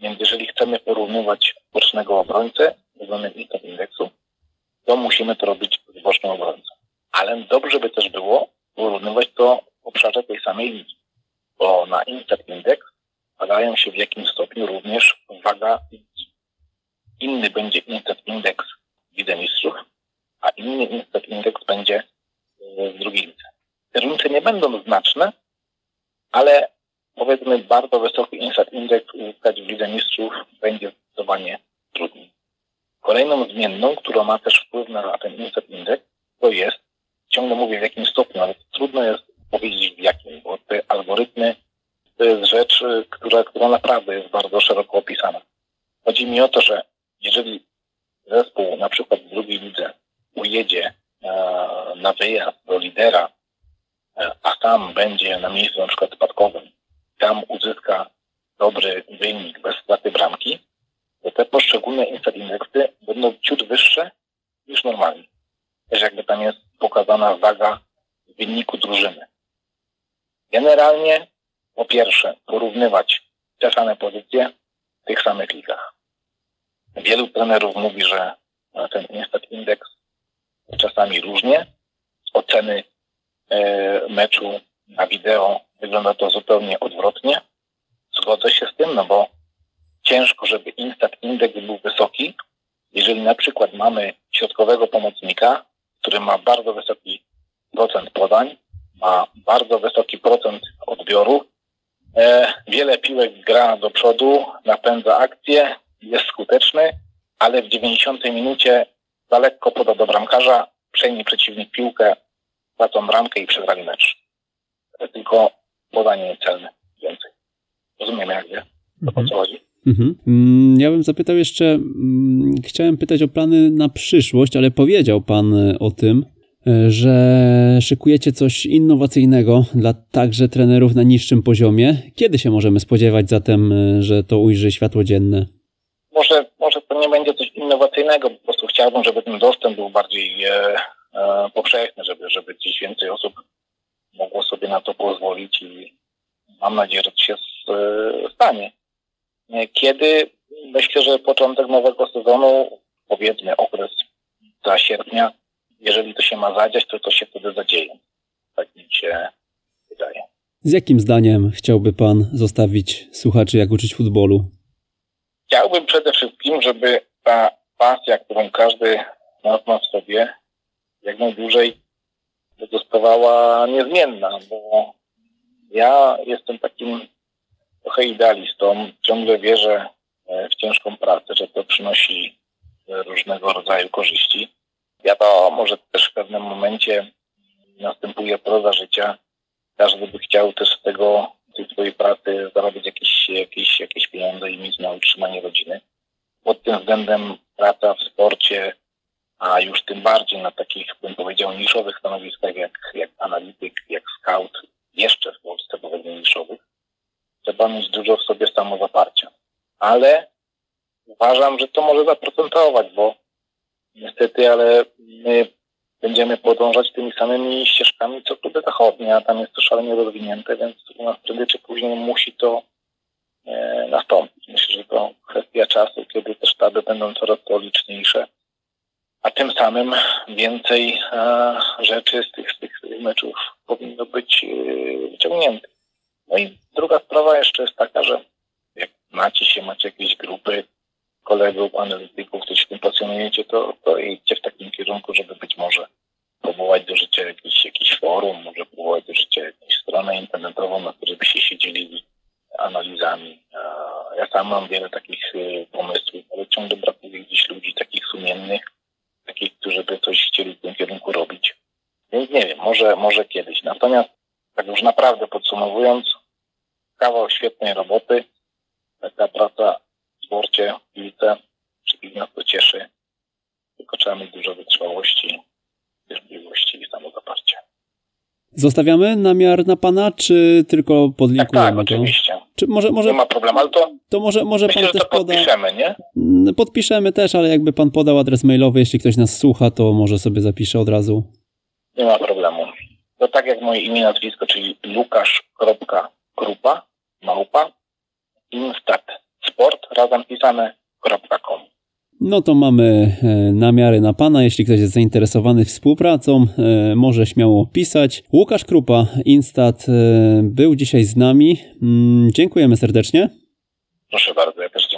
Więc jeżeli chcemy porównywać bocznego obrońcę z danym indeksu, to musimy to robić z bocznym obrońcą. Ale dobrze by też było porównywać to w obszarze tej samej linii, bo na instant index padają się w jakimś stopniu również waga inny będzie instant index Lidze Mistrzów, a inny instant index będzie w drugiej lidze. Te różnice nie będą znaczne, ale powiedzmy bardzo wysoki instant index uzyskać w Lidze Mistrzów będzie zdecydowanie trudniej. Kolejną zmienną, która ma też wpływ na ten instant index, to jest, ciągle mówię w jakim stopniu, ale trudno jest powiedzieć w jakim, bo te algorytmy to jest rzecz, która, która naprawdę jest bardzo szeroko opisana. Chodzi mi o to, że jeżeli zespół na przykład w drugiej lidze ujedzie e, na wyjazd do lidera, e, a tam będzie na miejscu na przykład spadkowym, tam uzyska dobry wynik bez straty bramki, to te poszczególne indeksy będą ciut wyższe niż normalnie. Też jakby tam jest pokazana waga wyniku drużyny. Generalnie po pierwsze porównywać te same pozycje w tych samych ligach. Wielu trenerów mówi, że ten Instat Index czasami różnie. Oceny e, meczu na wideo wygląda to zupełnie odwrotnie. Zgodzę się z tym, no bo ciężko, żeby Instat Index był wysoki, jeżeli na przykład mamy środkowego pomocnika, który ma bardzo wysoki procent podań, ma bardzo wysoki procent odbioru, e, wiele piłek gra do przodu, napędza akcję, jest skuteczny, ale w 90 minucie za lekko poda do bramkarza, przejmie przeciwnik piłkę, tracą bramkę i przegrali mecz. To tylko podanie celne więcej. Rozumiemy jak wie, o co chodzi. Mhm. Mm, ja bym zapytał jeszcze, mm, chciałem pytać o plany na przyszłość, ale powiedział Pan e, o tym, e, że szykujecie coś innowacyjnego dla także trenerów na niższym poziomie. Kiedy się możemy spodziewać zatem, e, że to ujrzy światło dzienne? Może, może to nie będzie coś innowacyjnego, po prostu chciałbym, żeby ten dostęp był bardziej e, e, powszechny, żeby, żeby gdzieś więcej osób mogło sobie na to pozwolić i mam nadzieję, że to się stanie. Kiedy? Myślę, że początek nowego sezonu, powiedzmy okres za sierpnia, jeżeli to się ma zadziać, to to się wtedy zadzieje. Tak mi się wydaje. Z jakim zdaniem chciałby Pan zostawić słuchaczy, jak uczyć futbolu? Chciałbym przede wszystkim, żeby ta pasja, którą każdy nas ma w sobie, jak najdłużej pozostawała niezmienna, bo ja jestem takim trochę idealistą, ciągle wierzę e, w ciężką pracę, że to przynosi różnego rodzaju korzyści. Wiadomo, że też w pewnym momencie następuje proza życia. Każdy by chciał też z tego, tej swojej pracy zarobić jakieś, jakieś, jakieś pieniądze i mieć na utrzymanie rodziny. Pod tym względem praca w sporcie, a już tym bardziej na takich, bym powiedział, niszowych stanowiskach jak, jak analityk, jak scout, jeszcze w Polsce powiedzmy niszowych, trzeba mieć dużo w sobie samozaparcia. Ale uważam, że to może zaprocentować, bo niestety, ale my będziemy podążać tymi samymi ścieżkami, co kluby zachodnie, a tam jest to szalenie rozwinięte, więc u nas prędzej czy później musi to e, nastąpić. Myślę, że to kwestia czasu, kiedy te sztaby będą coraz to liczniejsze, a tym samym więcej e, rzeczy z tych, z tych meczów powinno być e, wyciągniętych. No i druga sprawa jeszcze jest taka, że jak macie się, macie jakieś grupy kolegów, analityków, którzy się tym pasjonujecie, to, to idźcie w takim kierunku, żeby być może powołać do życia jakiś, jakiś forum, może powołać do życia jakąś stronę internetową, na której by się siedzieli analizami. Ja sam mam wiele takich y, pomysłów, ale ciągle brakuje gdzieś ludzi takich sumiennych, takich, którzy by coś chcieli w tym kierunku robić. Więc nie wiem, może, może kiedyś. Natomiast tak już naprawdę podsumowując, kawał świetnej roboty, taka praca sporcie, piłce, wszystkich nas to cieszy, tylko trzeba mieć dużo wytrwałości, cierpliwości i samozaparcia. Zostawiamy namiar na pana, czy tylko podlinkujemy tak, tak, to? oczywiście. Czy może, może, nie ma problemu, ale to, to może, może myślę, pan też to podpiszemy, poda... nie? Mm, podpiszemy też, ale jakby pan podał adres mailowy, jeśli ktoś nas słucha, to może sobie zapisze od razu. Nie ma problemu. To tak jak moje imię, nazwisko, czyli lukasz.grupa, małpa, instatsport, razem pisane.com. No to mamy e, namiary na Pana. Jeśli ktoś jest zainteresowany współpracą, e, może śmiało pisać. Łukasz Krupa, Instat, e, był dzisiaj z nami. Mm, dziękujemy serdecznie. Proszę bardzo, ja też.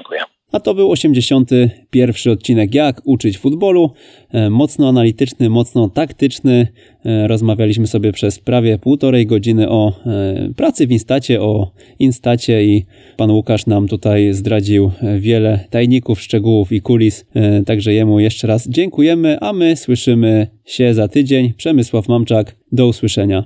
A to był 81 odcinek Jak uczyć futbolu. E, mocno analityczny, mocno taktyczny. E, rozmawialiśmy sobie przez prawie półtorej godziny o e, pracy w Instacie, o Instacie i pan Łukasz nam tutaj zdradził wiele tajników, szczegółów i kulis. Także jemu jeszcze raz dziękujemy, a my słyszymy się za tydzień. Przemysław Mamczak, do usłyszenia.